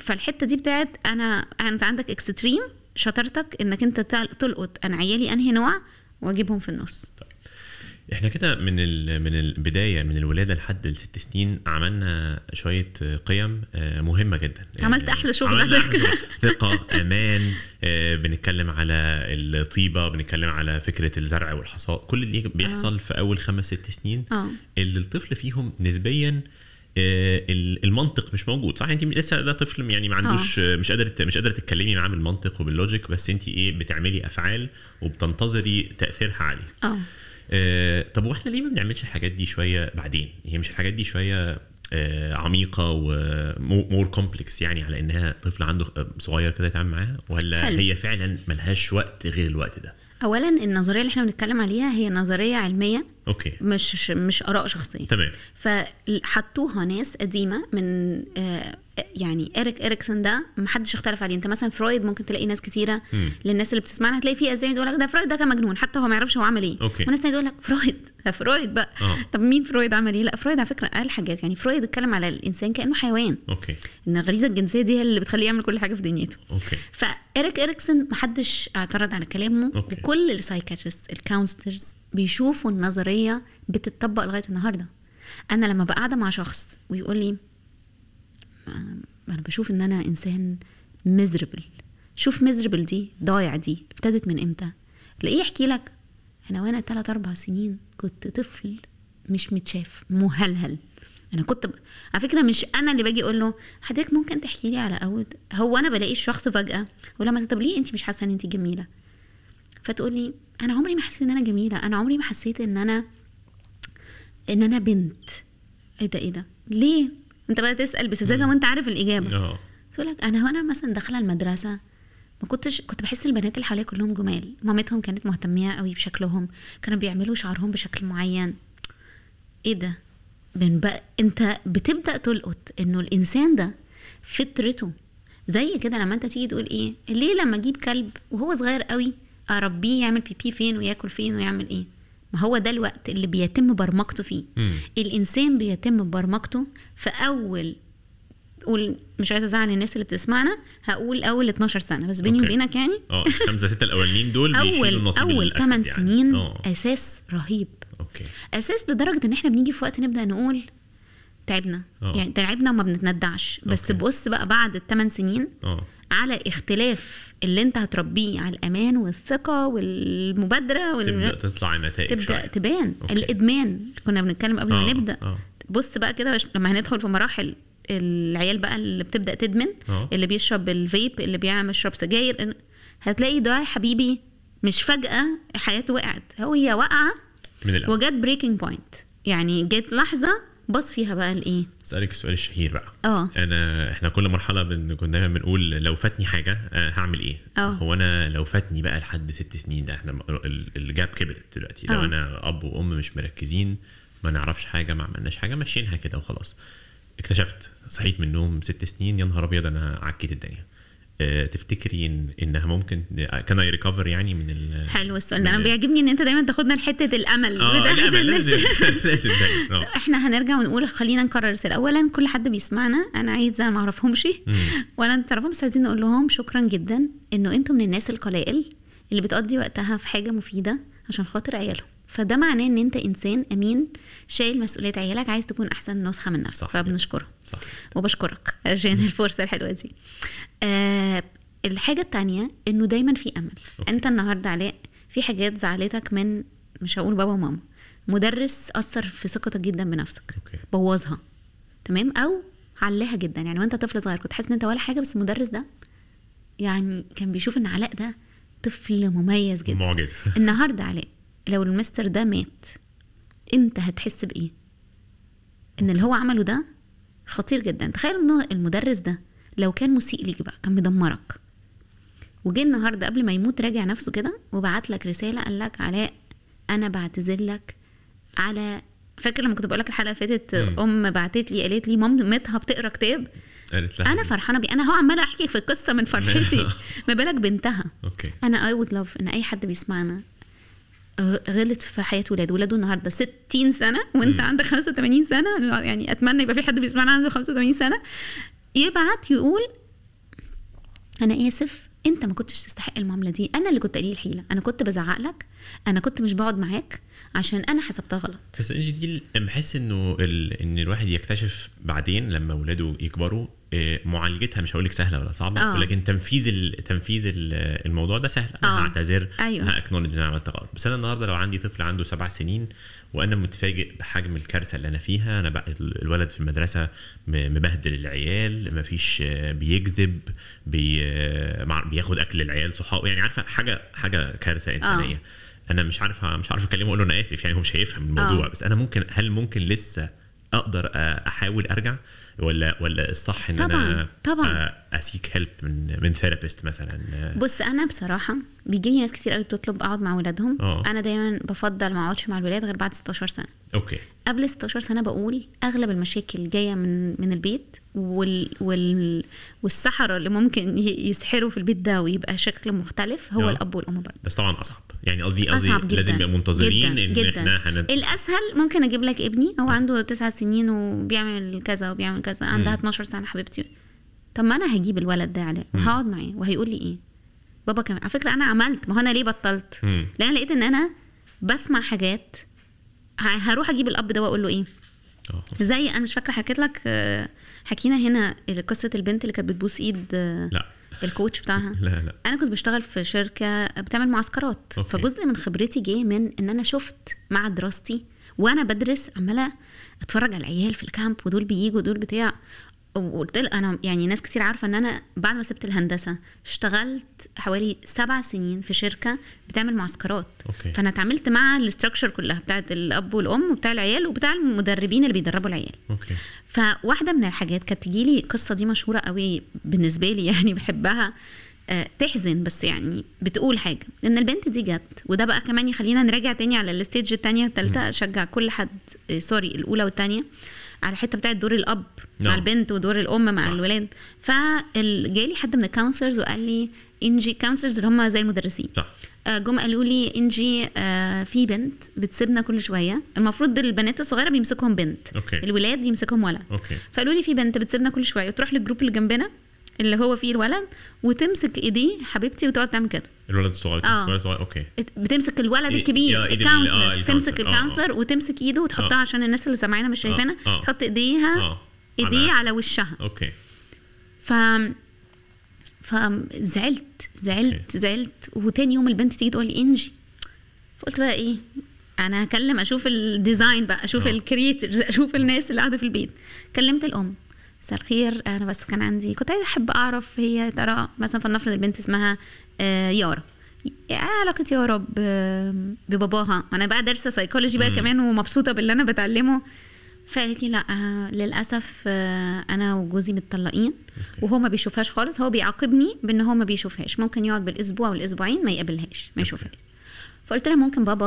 B: فالحتة دي بتاعت أنا أنت عندك extreme شطارتك إنك أنت تل- تلقط أنا عيالي أنهي نوع وأجيبهم في النص.
A: إحنا كده من ال- من البداية من الولادة لحد الست سنين عملنا شوية قيم آه، مهمة جدا.
B: عملت
A: آه،
B: أحلى شغل. على. <laughs>
A: ثقة أمان آه، بنتكلم على الطيبة بنتكلم على فكرة الزرع والحصاد. كل اللي بيحصل في أول خمس ست سنين
B: آه.
A: اللي الطفل فيهم نسبيا آه، ال- المنطق مش موجود. صح؟ انت لسه ده طفل يعني ما عندوش آه، مش قادر مش قادره تتكلمي معاه بالمنطق وبال logic بس انت إيه بتعملي أفعال وبتنتظري تأثيرها عليه. آه، طب وإحنا ليه ما بنعملش الحاجات دي شوية بعدين؟ هي مش الحاجات دي شوية آه، عميقة و more complex يعني على إنها طفل عنده صغير كده يتعامل معاها؟ ولا
B: حلو.
A: هي فعلا ملهاش وقت غير الوقت ده؟
B: اولا النظرية اللي إحنا بنتكلم عليها هي نظرية علمية.
A: okay.
B: مش مش آراء شخصية.
A: تمام.
B: فحطوها ناس قديمة من آه، يعني اريك اريكسون ده محدش اختلف عليه. أنت مثلا فرويد ممكن تلاقي ناس كتيرة
A: مم.
B: للناس اللي بتسمعنا هتلاقي في اسامي تقول لك ده فرويد ده كان مجنون حتى هو ما يعرفش هو عمل إيه.
A: okay.
B: وناس تانية تقول لك فرويد ده فرويد بقى.
A: آه.
B: طب مين فرويد عمل إيه؟ لا فرويد على فكرة قال حاجات. يعني فرويد اتكلم على الإنسان كأنه حيوان.
A: okay.
B: إن الغريزة الجنسية دي هي اللي بتخليه يعمل كل حاجة في دنيته.
A: okay.
B: فإيريك إريكسون محدش اعترض على كلامه
A: أوكي.
B: وكل ال psychiatrist ال counselors بيشوفوا النظرية بتطبق لغاية النهاردة. أنا لما بقى قاعدة مع شخص ويقول لي أنا بشوف إن أنا إنسان ميزربل شوف ميزربل دي ضايع دي ابتدت من إمتى؟ تلاقيه يحكي لك؟ أنا وأنا تلات أربع سنين كنت طفل مش متشاف مهلهل. أنا كنت ب... على فكرة مش أنا اللي باجي أقول له حضرتك ممكن تحكي لي على اول هو أنا بلاقي الشخص فجأة ولما طب ليه انت مش حاسة إن انت جميلة؟ فتقول لي أنا عمري ما حسيت إن أنا جميلة أنا عمري ما حسيت إن أنا إن أنا بنت. إيه ده إيه ده؟ ليه؟ انت بقى تسأل بسذاجة وانت عارف الإجابة.
A: آه.
B: تقول لك أنا وأنا مثلا داخلة المدرسة ما كنتش كنت بحس البنات اللي حواليا كلهم جمال. مامتهم كانت مهتمية قوي بشكلهم كانوا بيعملوا شعرهم بشكل معين. إيه ده؟ بنبقى انت بتبدأ تلقط إنه الإنسان ده فطرته. زي كده لما انت تيجي تقول إيه ليه لما أجيب كلب وهو صغير قوي أربيه يعمل بيبي فين وياكل فين ويعمل إيه؟ ما هو ده الوقت اللي بيتم برمجته فيه
A: مم.
B: الإنسان بيتم برمجته في أول قول مش عايزة أزعل الناس اللي بتسمعنا هقول أول 12 سنة بس بيني. وبينك يعني
A: آه الخمسة ستة الأولانيين دول أول
B: أول
A: الأسد
B: 8
A: يعني.
B: سنين
A: آه
B: أساس رهيب
A: أوكي
B: أساس لدرجة إن إحنا بنيجي في وقت نبدأ نقول تعبنا
A: آه.
B: يعني تعبنا وما بنتندعش بس
A: okay.
B: بص بقى بعد الثمان سنين
A: آه
B: على اختلاف اللي انت هتربيه على الأمان والثقة والمبادرة
A: تبدأ
B: وال...
A: تطلع النتائج
B: تبدأ
A: شوية.
B: تبان
A: okay.
B: الإدمان كنا بنتكلم قبل ما
A: آه،
B: نبدأ
A: آه.
B: بص بقى كده لما هندخل في مراحل العيال بقى اللي بتبدأ تدمن
A: آه.
B: اللي بيشرب الفيب اللي بيعمل يشرب سجاير هتلاقي ده يا حبيبي مش فجأة حياته وقعت هو هي
A: واقعة
B: وجت breaking point يعني جت لحظة بص فيها بقى الايه
A: أسألك السؤال الشهير بقى.
B: آه.
A: أنا إحنا كل مرحلة بن... كنا دايما بنقول لو فاتني حاجة آه، هعمل إيه؟
B: آه.
A: هو أنا لو فاتني بقى لحد ست سنين ده إحنا ال- ال gap كبرت دلوقتي. لو
B: آه.
A: أنا أب وأم مش مركزين ما نعرفش حاجة ما عملناش حاجة ماشيينها كده وخلاص. اكتشفت صحيت من النوم ست سنين يا نهار أبيض أنا عكيت الدنيا. آه، تفتكري إن إنها ممكن كان اي ريكفر يعني من ال
B: حلو السؤال ده.
A: أنا
B: بيعجبني إن أنت دايما تاخدنا لحتة الأمل.
A: آه
B: بتاعت
A: ما
B: الناس.
A: لازم <laughs> لازم دايما <laughs> آه.
B: إحنا هنرجع ونقول خلينا نكرر رسالة. اولا كل حد بيسمعنا. أنا عايزة ما
A: أعرفهمش.
B: ولا انت تعرفهم بس عايزين نقول لهم شكرا جدا إنه أنتم من الناس القلائل اللي بتقضي وقتها في حاجة مفيدة عشان خاطر عيالهم. فده معناه إن أنت إنسان أمين شايل مسؤولية عيالك عايز تكون أحسن نسخة من نفسك. فبنشكرهم وبشكرك عشان الفرصة الحلوة دي. آه الحاجة التانية إنه دايما في أمل.
A: okay.
B: أنت النهارده علاء في حاجات زعلتك من مش هقول بابا وماما. مدرس أثر في ثقتك جدا بنفسك.
A: okay.
B: بوظها. تمام؟ أو علاها جدا. يعني وأنت طفل صغير كنت حاسس إن أنت ولا حاجة بس المدرس ده يعني كان بيشوف إن علاء ده طفل مميز جدا.
A: معجزة.
B: النهارده علاء لو المستر ده مات انت هتحس بإيه؟ إن اللي هو عمله ده خطير جدا. تخيل إن المدرس ده لو كان مسيء ليك بقى كان مدمرك وجه النهارده قبل ما يموت راجع نفسه كده وبعت لك رسالة قال لك علاء أنا بعتذر لك على فاكر لما كنت بقول لك الحلقة فاتت
A: مم.
B: أم بعتت لي قالت لي مامتها بتقرأ كتاب؟
A: قالت لها
B: أنا فرحانة بيه. أنا هو عمالة أحكي في القصة من فرحتي. <laughs> ما بالك بنتها.
A: okay.
B: أنا I would love إن أي حد بيسمعنا غلط في حياة ولاده. ولاده النهارده 60 سنة وانت. عندك 85 سنة. يعني أتمنى يبقى في حد بيسمعنا عنده 85 سنة. يبعت يقول أنا آسف أنت ما كنتش تستحق المعاملة دي. أنا اللي كنت قليل الحيله أنا كنت بزعق لك. أنا كنت مش بقعد معاك. عشان أنا حسبتها غلط
A: بس إنجي دي بحس إنه ال... إن الواحد يكتشف بعدين لما اولاده يكبروا آه، معالجتها مش هقول لك سهلة ولا صعبة
B: آه.
A: ولكن تنفيذ ال... تنفيذ ال- الموضوع ده سهل أنا
B: آه.
A: هعتذر
B: أيوة.
A: هاكنولج إن أنا عملت غلط بس أنا النهارده لو عندي طفل عنده سبع سنين وأنا متفاجئ بحجم الكارثة اللي أنا فيها أنا بقى ال- الولد في المدرسة مبهدل العيال مفيش آه، بيكذب بي... آه، بياخد أكل العيال صحابه يعني عارفة حاجة حاجة كارثة إنسانية أنا مش عارف مش عارف أكلمه أقول له أنا آسف يعني هو مش هيفهم الموضوع
B: آه.
A: بس أنا ممكن هل ممكن لسه أقدر أحاول أرجع ولا ولا الصح إن
B: طبعاً،
A: أنا
B: طبعاً.
A: أ seek help من من therapist مثلا
B: بص أنا بصراحة بيجي لي ناس كتير قوي بتطلب أقعد مع ولادهم
A: آه.
B: أنا دايما بفضل ما أقعدش مع الولاد غير بعد 16 سنة
A: أوكي.
B: قبل 16 سنة بقول أغلب المشاكل جاية من من البيت وال وال والسحرة اللي ممكن يسحروا في البيت ده ويبقى شكل مختلف هو
A: آه.
B: الأب والأم برضه.
A: بس طبعا أصعب. يعني قصدي قصدي لازم نبقى منتظرين
B: جدا
A: إن
B: جدا.
A: إحنا هن...
B: الأسهل ممكن أجيب لك ابني هو عنده تسع سنين وبيعمل كذا وبيعمل كذا عندها 12 سنة حبيبتي. طب ما أنا هجيب الولد ده علاء وهقعد معاه وهيقول لي إيه؟ بابا كمان. على فكرة أنا عملت ما هو أنا ليه بطلت. لأن لقيت إن أنا بسمع حاجات هروح أجيب الاب ده واقول له إيه؟
A: آه.
B: زي أنا مش فاكرة حكيت لك آه، حكينا هنا قصة البنت اللي كانت بتبوس ايد آه،
A: لا.
B: ال coach بتاعها.
A: لا لا.
B: أنا كنت بشتغل في شركة بتعمل معسكرات.
A: okay.
B: فجزء من خبرتي جه من إن أنا شفت مع دراستي وأنا بدرس عمالة أتفرج على العيال في ال camp ودول بييجوا ودول بتاع. وقلت أنا يعني ناس كتير عارفة إن أنا بعد ما سبت الهندسة اشتغلت حوالي سبع سنين في شركة بتعمل معسكرات.
A: okay.
B: فأنا اتعاملت مع ال structure كلها بتاعت الأب والأم وبتاع العيال وبتاع المدربين اللي بيدربوا العيال.
A: okay.
B: فواحدة من الحاجات كانت تجيلي القصة دي مشهورة قوي بالنسبة لي <laughs> يعني بحبها آه، تحزن بس يعني بتقول حاجة. إن البنت دي جت وده بقى كمان يخلينا نراجع تاني على ال stage التانية والتالتة أشجع كل حد آه، sorry الأولى والتانية. على الحته بتاعت دور الاب مع
A: نعم.
B: البنت ودور الام مع
A: صح.
B: الولاد. فجالي حد من ال counselors وقال لي انجي counselors اللي هم زي المدرسين.
A: صح
B: آه، جم قالوا لي انجي آه، في بنت بتسيبنا كل شوية. المفروض البنات الصغيرة بيمسكهم بنت.
A: okay.
B: الولاد يمسكهم ولد.
A: okay.
B: فقالوا لي في بنت بتسيبنا كل شوية وتروح لل group اللي جنبنا. اللي هو فيه الولد وتمسك ايديه حبيبتي وتقعد تعمل كده.
A: الولد الصغير
B: آه.
A: صغير okay.
B: بتمسك الولد الكبير
A: ال
B: counselor
A: آه،
B: تمسك
A: ال counselor. آه، آه.
B: ال counselor وتمسك ايده وتحطها
A: آه.
B: عشان الناس اللي سامعينها مش شايفانا
A: آه.
B: تحط ايديها
A: آه.
B: ايديه
A: على-
B: وشها.
A: okay.
B: ف فزعلت زعلت زعلت وتاني يوم البنت تيجي تقول لي إنجي. فقلت بقى إيه أنا هكلم أشوف ال design بقى أشوف
A: آه.
B: ال creators أشوف الناس اللي قاعدة في البيت. كلمت الأم. مساء الخير. أنا بس كان عندي كنت عايزة أحب أعرف هي ترى مثلا فلنفرض البنت اسمها آه، يارا. إيه علاقة يارا بباباها؟ أنا بقى دارسة سايكولوجي بقى. كمان ومبسوطة باللي أنا بتعلمه. فقالت لي لا آه، للأسف آه، أنا وجوزي متطلقين وهو ما بيشوفهاش خالص. هو بيعاقبني بإن هو ما بيشوفهاش. ممكن يقعد بالأسبوع والأسبوعين ما يقابلهاش ما يشوفهاش. فقلت لها ممكن بابا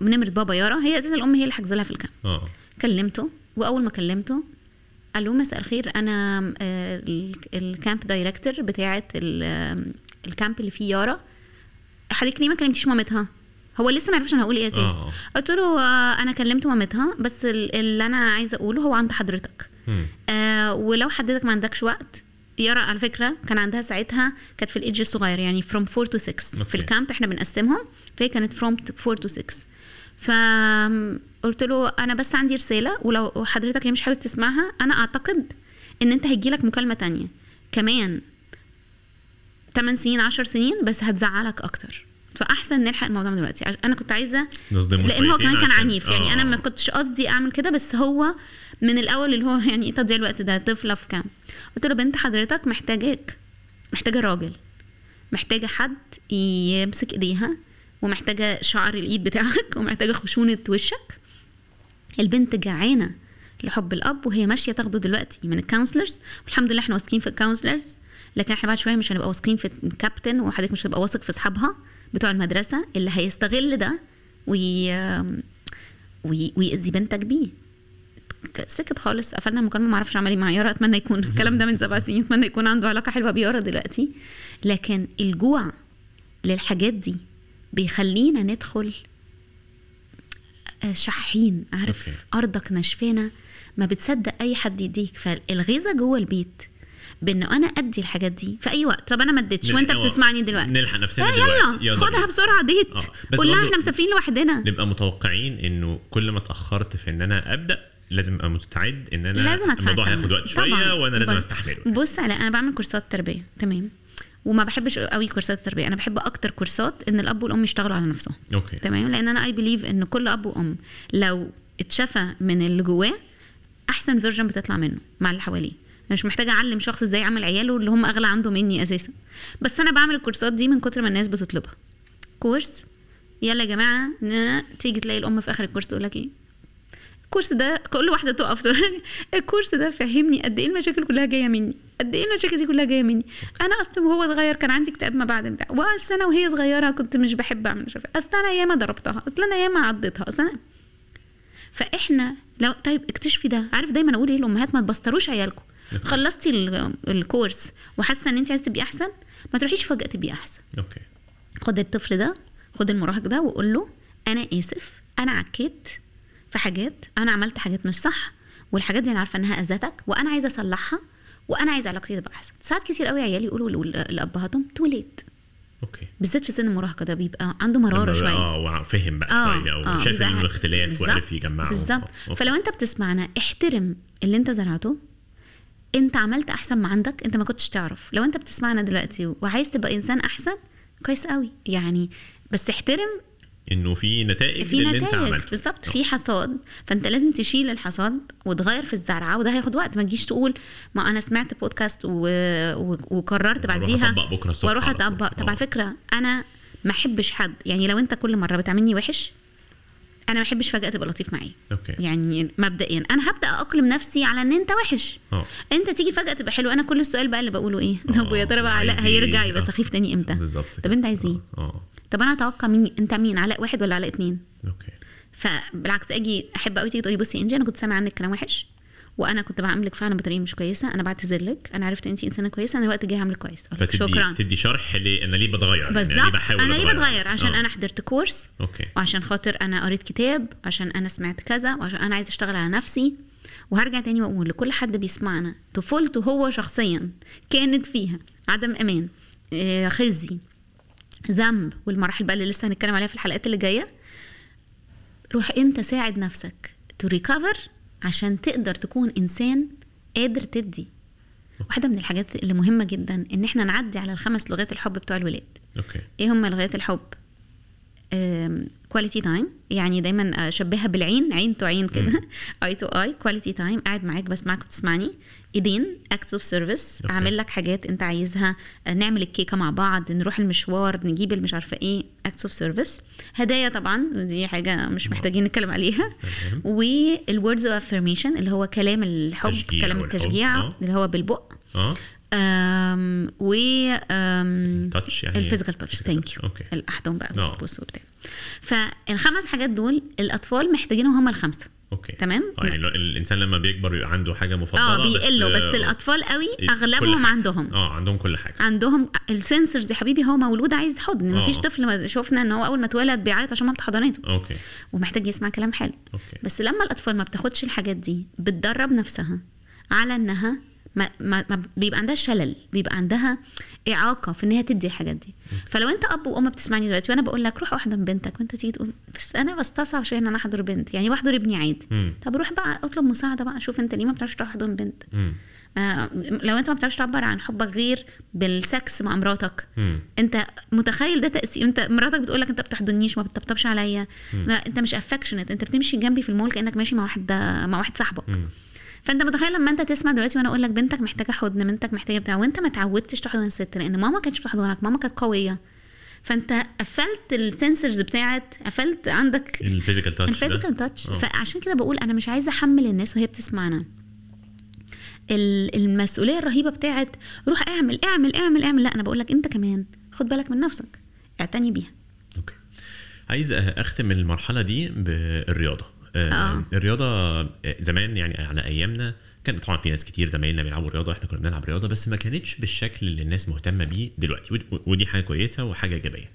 B: نمرة بابا يارا. هي أساسا الأم هي اللي حاجزه لها في ال
A: camp. آه.
B: كلمته وأول ما كلمته له مساء الخير. أنا آه، ال- ال camp director بتاعه ال camp اللي فيه يارا. حضرتك ليه ما كلمتيش مامتها؟ هو لسه ما عرفش أنا هقول إيه أساسا
A: آه.
B: قلت له آه، أنا كلمت مامتها بس ال- اللي أنا عايزة أقوله هو عند حضرتك. آه ولو حضرتك ما عندكش وقت يارا على فكرة كان عندها ساعتها كانت في الايدج الصغير يعني from 4 to 6
A: okay.
B: في ال camp إحنا بنقسمهم فهي كانت from 4 to 6 فقلت له أنا بس عندي رسالة ولو حضرتك هي مش حابب تسمعها أنا أعتقد إن أنت هيجيلك مكالمة تانية. كمان 8 سنين 10 سنين بس هتزعلك أكتر. فأحسن نلحق الموضوع من دلوقتي. أنا كنت
A: عايزة
B: لأن هو كمان كان عنيف. يعني
A: آه.
B: أنا ما كنتش قصدي أعمل كده بس هو من الأول اللي هو <laughs> يعني إيه تضييع الوقت ده؟ طفله في كام قلت له بنت حضرتك محتاجاك محتاجة راجل محتاجة حد يمسك إيديها ومحتاجة شعر الإيد بتاعك ومحتاجة خشونة وشك. البنت جعانة لحب الأب وهي ماشية تاخده دلوقتي من ال counselors والحمد لله إحنا واثقين في ال counselors لكن إحنا بعد شوية مش هنبقى واثقين في الكابتن وحضرتك مش هتبقى واثق في أصحابها بتوع المدرسة. اللي هيستغل ده وي... وي... ويأذي بنتك بيه. سكت خالص. قفلنا المكالمة. ما أعرفش عمل إيه مع يارا أتمنى يكون <laughs> الكلام ده من سبع سنين. أتمنى يكون عنده علاقة حلوة بيارا دلوقتي. لكن الجوع للحاجات دي بيخلينا ندخل شحين عارف؟
A: أوكي.
B: أرضك نشفانه ما بتصدق أي حد يديك. فالغيظة جوه البيت. بإنه أنا أدي الحاجات دي. في أي وقت. طب أنا ما اديتش.
A: وأنت
B: بتسمعني دلوقتي.
A: نلحق نفسنا دلوقتي.
B: يلا. خدها. بسرعة ديت.
A: آه،
B: قول لها إحنا مسافرين لوحدنا.
A: نبقى متوقعين إنه كل ما اتأخرت في إن أنا أبدأ لازم أبقى مستعد إن أنا
B: لازم
A: الموضوع. هياخد وقت شوية
B: طبعاً.
A: وأنا لازم. أستحمله.
B: بص على أنا بعمل كورسات تربية. تمام؟ وما بحبش قوي كورسات التربية. أنا بحب أكتر كورسات إن الأب والأم يشتغلوا على نفسهم.
A: okay.
B: تمام؟ لأن أنا I believe إن كل أب وأم لو اتشفى من اللي جواه أحسن version بتطلع منه مع اللي حواليه. أنا مش محتاجة أعلم شخص إزاي يعمل عياله اللي هم أغلى عنده مني أساسا. بس أنا بعمل الكورسات دي من كتر ما الناس بتطلبها. كورس. يلا يا جماعة تيجي تلاقي الأم في آخر الكورس تقول لك إيه؟ الكورس ده كل واحدة تقف <laughs> الكورس ده فهمني قد إيه المشاكل كلها جاية مني. قد إيه المشاكل دي كلها جاية مني؟ أنا أصلا وهو صغير كان عندي اكتئاب ما بعد البتاع وأصل أنا وهي صغيرة كنت مش بحب أعمل مش. أصل أنا ياما ضربتها. أصل أنا ياما عضتها. أصل أنا... فإحنا لو طيب اكتشفي ده. عارف دايما أقول إيه الامهات ما تبستروش عيالكم. خلصتي ال- الكورس وحاسة إن انت عايزة تبقي أحسن ما تروحيش فجأة تبقي أحسن.
A: أوكي.
B: خد الطفل ده خد المراهق ده وقول له أنا آسف أنا عكيت في حاجات أنا عملت حاجات مش صح والحاجات دي أنا عارفة إنها أذتك وأنا عايزة أصلحها. وأنا عايزة علاقتي تبقى أحسن. ساعات كتير قوي عيالي يقولوا لأبهاتهم too late
A: okay.
B: بالذات في سن المراهقة ده بيبقى عنده
A: مرارة
B: شوية.
A: آه فهم بقى شوية أو
B: بيبقى-
A: انه اختلاف
B: بالظبط،
A: وعرف يجمعه
B: بالظبط.
A: آه،.
B: فلو أنت بتسمعنا احترم اللي أنت زرعته. أنت عملت أحسن ما عندك أنت ما كنتش تعرف. لو أنت بتسمعنا دلوقتي وعايز تبقى إنسان أحسن كويس قوي. يعني بس احترم
A: إنه في نتائج
B: في
A: للي
B: أنت
A: عملته.
B: بالظبط في حصاد. فأنت لازم تشيل الحصاد وتغير في الزرعة وده هياخد وقت. ما تجيش تقول ما أنا سمعت بودكاست و... و... وقررت بعديها
A: أطبق بكرة الصبح وأروح.
B: أطبق. طب
A: آه.
B: على فكرة أنا ما أحبش حد. يعني لو أنت كل مرة بتعاملني وحش أنا ما أحبش فجأة تبقى لطيف معايا.
A: أوكي.
B: يعني مبدئيا أنا هبدأ أقلم نفسي على إن أنت وحش.
A: آه.
B: أنت تيجي فجأة تبقى حلو. أنا كل السؤال بقى اللي بقوله إيه؟ <laughs>
A: آه،
B: طب ويا ترى بقى علاء
A: إيه؟
B: هيرجع يبقى
A: آه.
B: سخيف تاني إمتى؟
A: بالظبط
B: طب. أنت عايز
A: إيه؟
B: طب أنا أتوقع مين؟ أنت مين؟ علاء واحد ولا علاء اتنين؟
A: okay.
B: فبالعكس أجي أحب قوي تيجي تقولي بصي إنجي أنا كنت سامعه عنك كلام وحش وأنا كنت بعاملك فعلا بطريقة مش كويسة أنا بعتذر لك أنا عرفت انت إنسانة كويسة أنا الوقت الجاي هعاملك كويس.
A: فتدي
B: شكرا.
A: تدي شرح ليه أنا ليه بتغير؟ يعني
B: بالظبط.
A: ليه بحاول
B: أنا ليه. بتغير؟ عشان
A: آه.
B: أنا حضرت كورس
A: okay.
B: وعشان خاطر أنا قريت كتاب عشان أنا سمعت كذا وعشان أنا عايزة أشتغل على نفسي. وهرجع تاني وأقول لكل حد بيسمعنا طفولته هو شخصيا كانت فيها عدم أمان آه، خزي ذنب والمراحل بقى اللي لسه هنتكلم عليها في الحلقات اللي جاية روح انت ساعد نفسك to recover عشان تقدر تكون إنسان قادر تدي. واحدة من الحاجات اللي مهمة جدا إن إحنا نعدي على الخمس لغات الحب بتوع الولاد.
A: okay.
B: إيه هم لغات الحب؟ quality time يعني دايما أشبهها بالعين عين to عين كده. eye to eye quality time قاعد معاك بسمعك وتسمعني ايدين acts of
A: service.
B: اعمل لك حاجات انت عايزها. آه، نعمل الكيكة مع بعض نروح المشوار نجيب المش عارفة إيه acts of service هدايا طبعا دي حاجة مش محتاجين نتكلم عليها.
A: وال
B: words of affirmation اللي هو كلام الحب كلام التشجيع
A: آه.
B: اللي هو بالبق.
A: آه.
B: أم و
A: يعني
B: ال
A: physical touch
B: thank.
A: you
B: الأحضان بقى. والبوس وبتاع. فالخمس حاجات دول الأطفال محتاجينهم هم الخمسة.
A: okay.
B: تمام؟
A: آه يعني لو الإنسان لما بيكبر بيبقى عنده حاجة مفضلة
B: آه بيقلوا بس,
A: آه،
B: الأطفال قوي
A: أغلبهم.
B: عندهم.
A: آه عندهم كل حاجة.
B: عندهم ال sensors يا حبيبي هو مولود عايز حضن.
A: آه.
B: مفيش طفل ما شفنا إن هو أول ما اتولد بيعيط عشان مامته حضنته
A: okay.
B: ومحتاج يسمع كلام حلو.
A: okay.
B: بس لما الأطفال ما بتاخدش الحاجات دي بتدرب نفسها على إنها ما, ما, ما بيبقى عندها شلل بيبقى عندها إعاقة في إن هي تدي الحاجات دي. فلو أنت أب وأم بتسمعني دلوقتي وأنا بقول لك روح احضن بنتك وأنت تيجي تقول بس أنا بستصعب شوية إن أنا أحضن بنت. يعني بحضن ابني عادي. طب روح بقى أطلب مساعدة بقى شوف أنت ليه ما بتعرفش تحضن بنت. آه لو أنت ما بتعرفش تعبر عن حبك غير بالسكس مع مراتك.
A: مم.
B: أنت متخيل ده تأثير؟ أنت مراتك بتقول لك أنت بتحضنيش ما بتطبطبش عليا. أنت مش affectionate أنت بتمشي جنبي في المول كأنك ماشي مع واحد مع واحد صاحبك.
A: مم.
B: فانت متخيل لما انت تسمع دلوقتي وأنا أقول لك بنتك محتاجة حضن بنتك محتاجة بتاع وانت ما اتعودتش تحضن الست لأن ماما ما كانتش بتحضنك ماما كانت قوية. فانت قفلت ال sensors بتاعت قفلت عندك
A: ال physical
B: touch ال physical touch
A: آه.
B: فعشان كده بقول أنا مش عايزة أحمل الناس وهي بتسمعنا. ال- المسؤولية الرهيبة بتاعت روح اعمل اعمل اعمل اعمل. لا أنا بقول لك أنت كمان خد بالك من نفسك اعتني بيها.
A: okay. عايز أختم المرحلة دي بالرياضة. آه.
B: آه.
A: الرياضة آه، زمان يعني على أيامنا كان طبعا في ناس كتير زمايلنا بيلعبوا رياضة إحنا كنا بنلعب رياضة بس ما كانتش بالشكل اللي الناس مهتمة بيه دلوقتي. ود- ودي حاجة كويسة وحاجة إيجابية.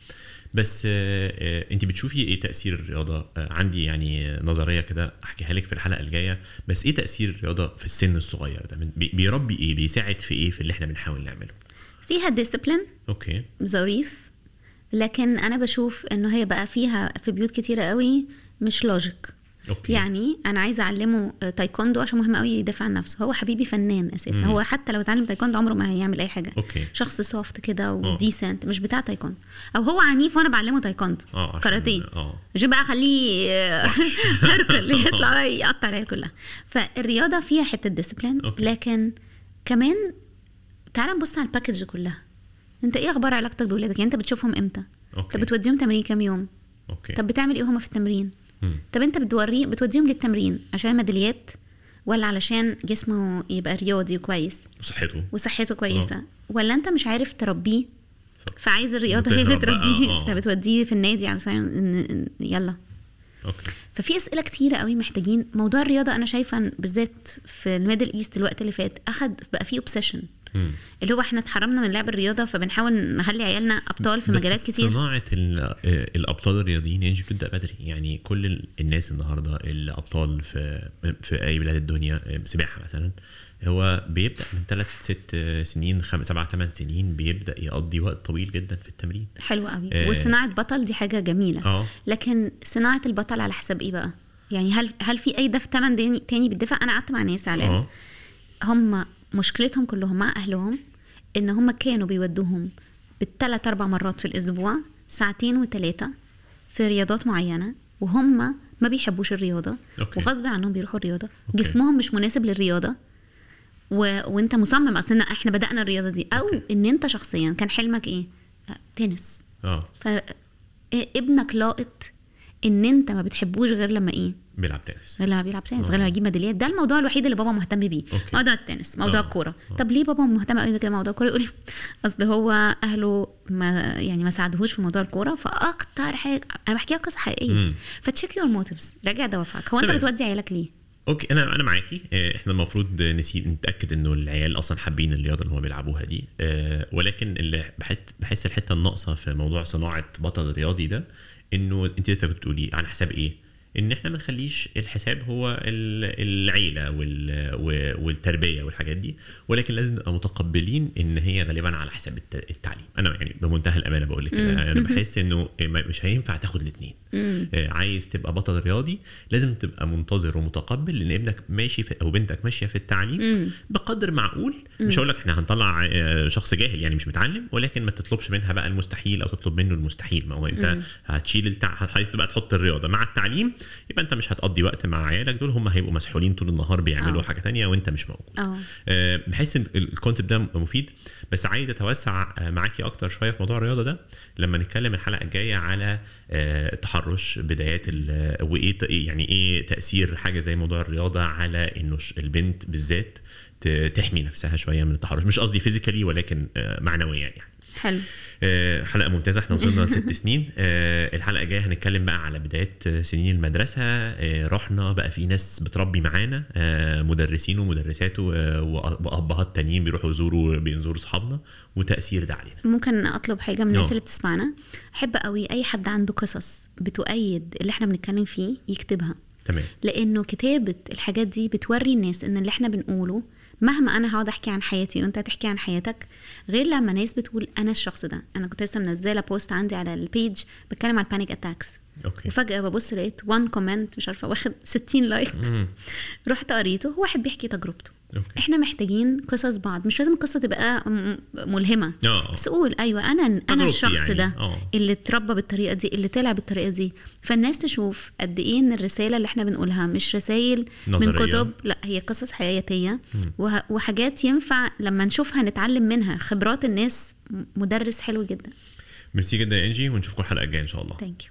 A: بس آه، انت بتشوفي إيه تأثير الرياضة؟ عندي يعني نظرية كده أحكيها لك في الحلقة الجاية. بس إيه تأثير الرياضة في السن الصغير ده؟ بيربي إيه؟ بيساعد في إيه في اللي إحنا بنحاول نعمله؟
B: فيها discipline
A: okay.
B: ظريف لكن أنا بشوف إنه هي بقى فيها في بيوت كتيرة قوي مش logic
A: okay.
B: يعني أنا عايزة أعلمه آه، تايكوندو عشان مهم قوي يدافع عن نفسه. هو حبيبي فنان أساسا.
A: مم.
B: هو حتى لو اتعلم تايكوندو عمره ما هيعمل أي حاجة.
A: okay.
B: شخص soft كده و decent مش بتاع تايكوندو. أو هو عنيف وأنا بعلمه تايكوندو.
A: عشان-
B: كاراتيه.
A: آه.
B: عشان بقى أخليه آه، <laughs> هركل <laughs> يطلع يقطع العيال كلها. فالرياضة فيها حتة discipline
A: okay.
B: لكن كمان تعال نبص على ال package كلها. أنت إيه أخبار علاقتك باولادك يعني أنت بتشوفهم إمتى؟
A: okay.
B: طب بتوديهم تمرين كام يوم؟
A: okay.
B: طب بتعمل إيه هما في التمرين. طب انت بتوريه بتوديهم للتمرين عشان ميداليات ولا علشان جسمه يبقى رياضي وكويس؟
A: وصحته.
B: وصحته كويسة. ولا انت مش عارف تربيه؟ فعايز الرياضة هي اللي
A: بقى،
B: تربيه. فبتوديه في النادي علشان يلا.
A: okay.
B: ففي أسئلة كتيرة قوي محتاجين. موضوع الرياضة أنا شايفه بالذات في ال Middle East الوقت اللي فات أخد بقى فيه
A: obsession
B: اللي هو إحنا اتحرمنا من لعب الرياضة فبنحاول نخلي عيالنا أبطال في مجالات كتير.
A: صناعة آه، الأبطال الرياضيين يعني بتبدأ بدري. يعني كل ال- الناس النهارده الأبطال في في أي بلاد الدنيا آه، سباحة مثلا هو بيبدأ من ثلاث ست سنين خمس سبع ثمان سنين بيبدأ يقضي وقت طويل جدا في التمرين.
B: حلو قوي.
A: آه.
B: وصناعة بطل دي حاجة جميلة.
A: آه.
B: لكن صناعة البطل على حساب إيه بقى؟ يعني هل هل في أي دفع ثمن تاني بالدفع أنا قعدت مع ناس على
A: آه.
B: هم مشكلتهم كلهم مع أهلهم إن هم كانوا بيودوهم بالثلاث أربع مرات في الأسبوع ساعتين وثلاثه في رياضات معينة وهم ما بيحبوش الرياضة
A: okay.
B: وغصب عنهم بيروحوا الرياضة.
A: okay.
B: جسمهم مش مناسب للرياضة. و... وأنت مصمم أصل إحنا بدأنا الرياضة دي. أو
A: okay.
B: إن أنت شخصيا كان حلمك إيه؟ آه، تنس.
A: آه.
B: فابنك لاقط إن أنت ما بتحبوش غير لما إيه؟
A: بيلعب تنس
B: لما بيلعب تنس
A: آه.
B: غير لما يجيب ميداليات ده الموضوع الوحيد اللي بابا مهتم بيه
A: okay.
B: موضوع التنس موضوع
A: آه.
B: الكورة
A: آه.
B: طب ليه بابا مهتم قوي كده موضوع الكورة يقول لي أصل هو أهله ما يعني ما ساعدوهوش في موضوع الكورة فأكتر حاجة أنا بحكي لك قصة حقيقية.
A: ف
B: check your motives راجع دوافعك هو
A: أنت.
B: بتودي عيالك ليه
A: okay أنا أنا معاكي إحنا المفروض نسي نتأكد إنه العيال أصلا حابين الرياضة اللي هم بيلعبوها دي آه، ولكن اللي بحس بحس الحتة الناقصة في موضوع صناعة بطل رياضي ده إنه أنت لسه كنت بتقولي على حساب إيه؟ إن إحنا ما نخليش الحساب هو ال- العيلة والتربية والحاجات دي ولكن لازم نبقى متقبلين إن هي غالبا على حساب الت- التعليم. أنا يعني بمنتهى الأمانة بقول لك أنا بحس إنه مش هينفع تاخد الاثنين عايز تبقى بطل رياضي لازم تبقى منتظر ومتقبل ان ابنك ماشي في أو بنتك ماشية في التعليم بقدر معقول. مش هقول لك إحنا هنطلع آه، شخص جاهل يعني مش متعلم ولكن ما تطلبش منها بقى المستحيل أو تطلب منه المستحيل. ما هو أنت هتشيل التع... عايز تبقى تحط الرياضة. مع التعليم يبقى أنت مش هتقضي وقت مع عيالك دول هم هيبقوا مسحولين طول النهار بيعملوا
B: آه.
A: حاجة تانية وأنت مش موجود.
B: آه.
A: آه، بحس إن ال concept ده مفيد. بس عايز أتوسع آه، معاكي أكتر شوية في موضوع الرياضة ده لما نتكلم الحلقة الجاية على آه، التحرش بدايات ال- وإيه يعني إيه تأثير حاجة زي موضوع الرياضة على إنه البنت بالذات تحمي نفسها شوية من التحرش. مش قصدي physically ولكن آه، معنويا يعني.
B: حلو.
A: آه، حلقة ممتازة إحنا وصلنا لست <laughs> سنين. آه، الحلقة الجاية هنتكلم بقى على بدايه سنين المدرسة. آه، رحنا بقى في ناس بتربي معانا مدرسين ومدرسات وأبهات تانيين بيروحوا يزوروا بيزوروا أصحابنا وتأثير ده علينا.
B: ممكن أطلب حاجة من الناس
A: آه.
B: اللي بتسمعنا؟ أحب قوي أي حد عنده قصص بتؤيد اللي إحنا بنتكلم فيه يكتبها.
A: تمام.
B: لأنه كتابة الحاجات دي بتوري الناس إن اللي إحنا بنقوله مهما أنا هقعد أحكي عن حياتي وأنت هتحكي عن حياتك غير لما ناس بتقول أنا الشخص ده. أنا كنت لسه منزلة post عندي على ال page بتكلم على ال panic
A: attacks
B: okay. وفجأة ببص لقيت one comment مش عارفة واخد 60
A: like. <laughs>
B: رحت قريته هو واحد بيحكي تجربته.
A: okay.
B: إحنا محتاجين قصص بعض. مش لازم القصة تبقى م- ملهمة.
A: آه.
B: بس قول أيوه أنا
A: أنا
B: الشخص
A: يعني،
B: ده
A: آه.
B: اللي اتربى بالطريقة دي اللي طلع بالطريقة دي. فالناس تشوف قد إيه إن الرسالة اللي إحنا بنقولها مش رسائل من
A: نظرية.
B: كتب لأ هي قصص حياتية. وه- وحاجات ينفع لما نشوفها نتعلم منها. خبرات الناس م- مدرس حلو جدا.
A: ميرسي جدا يا إنجي ونشوفكم الحلقة الجاية إن شاء الله.
B: thank you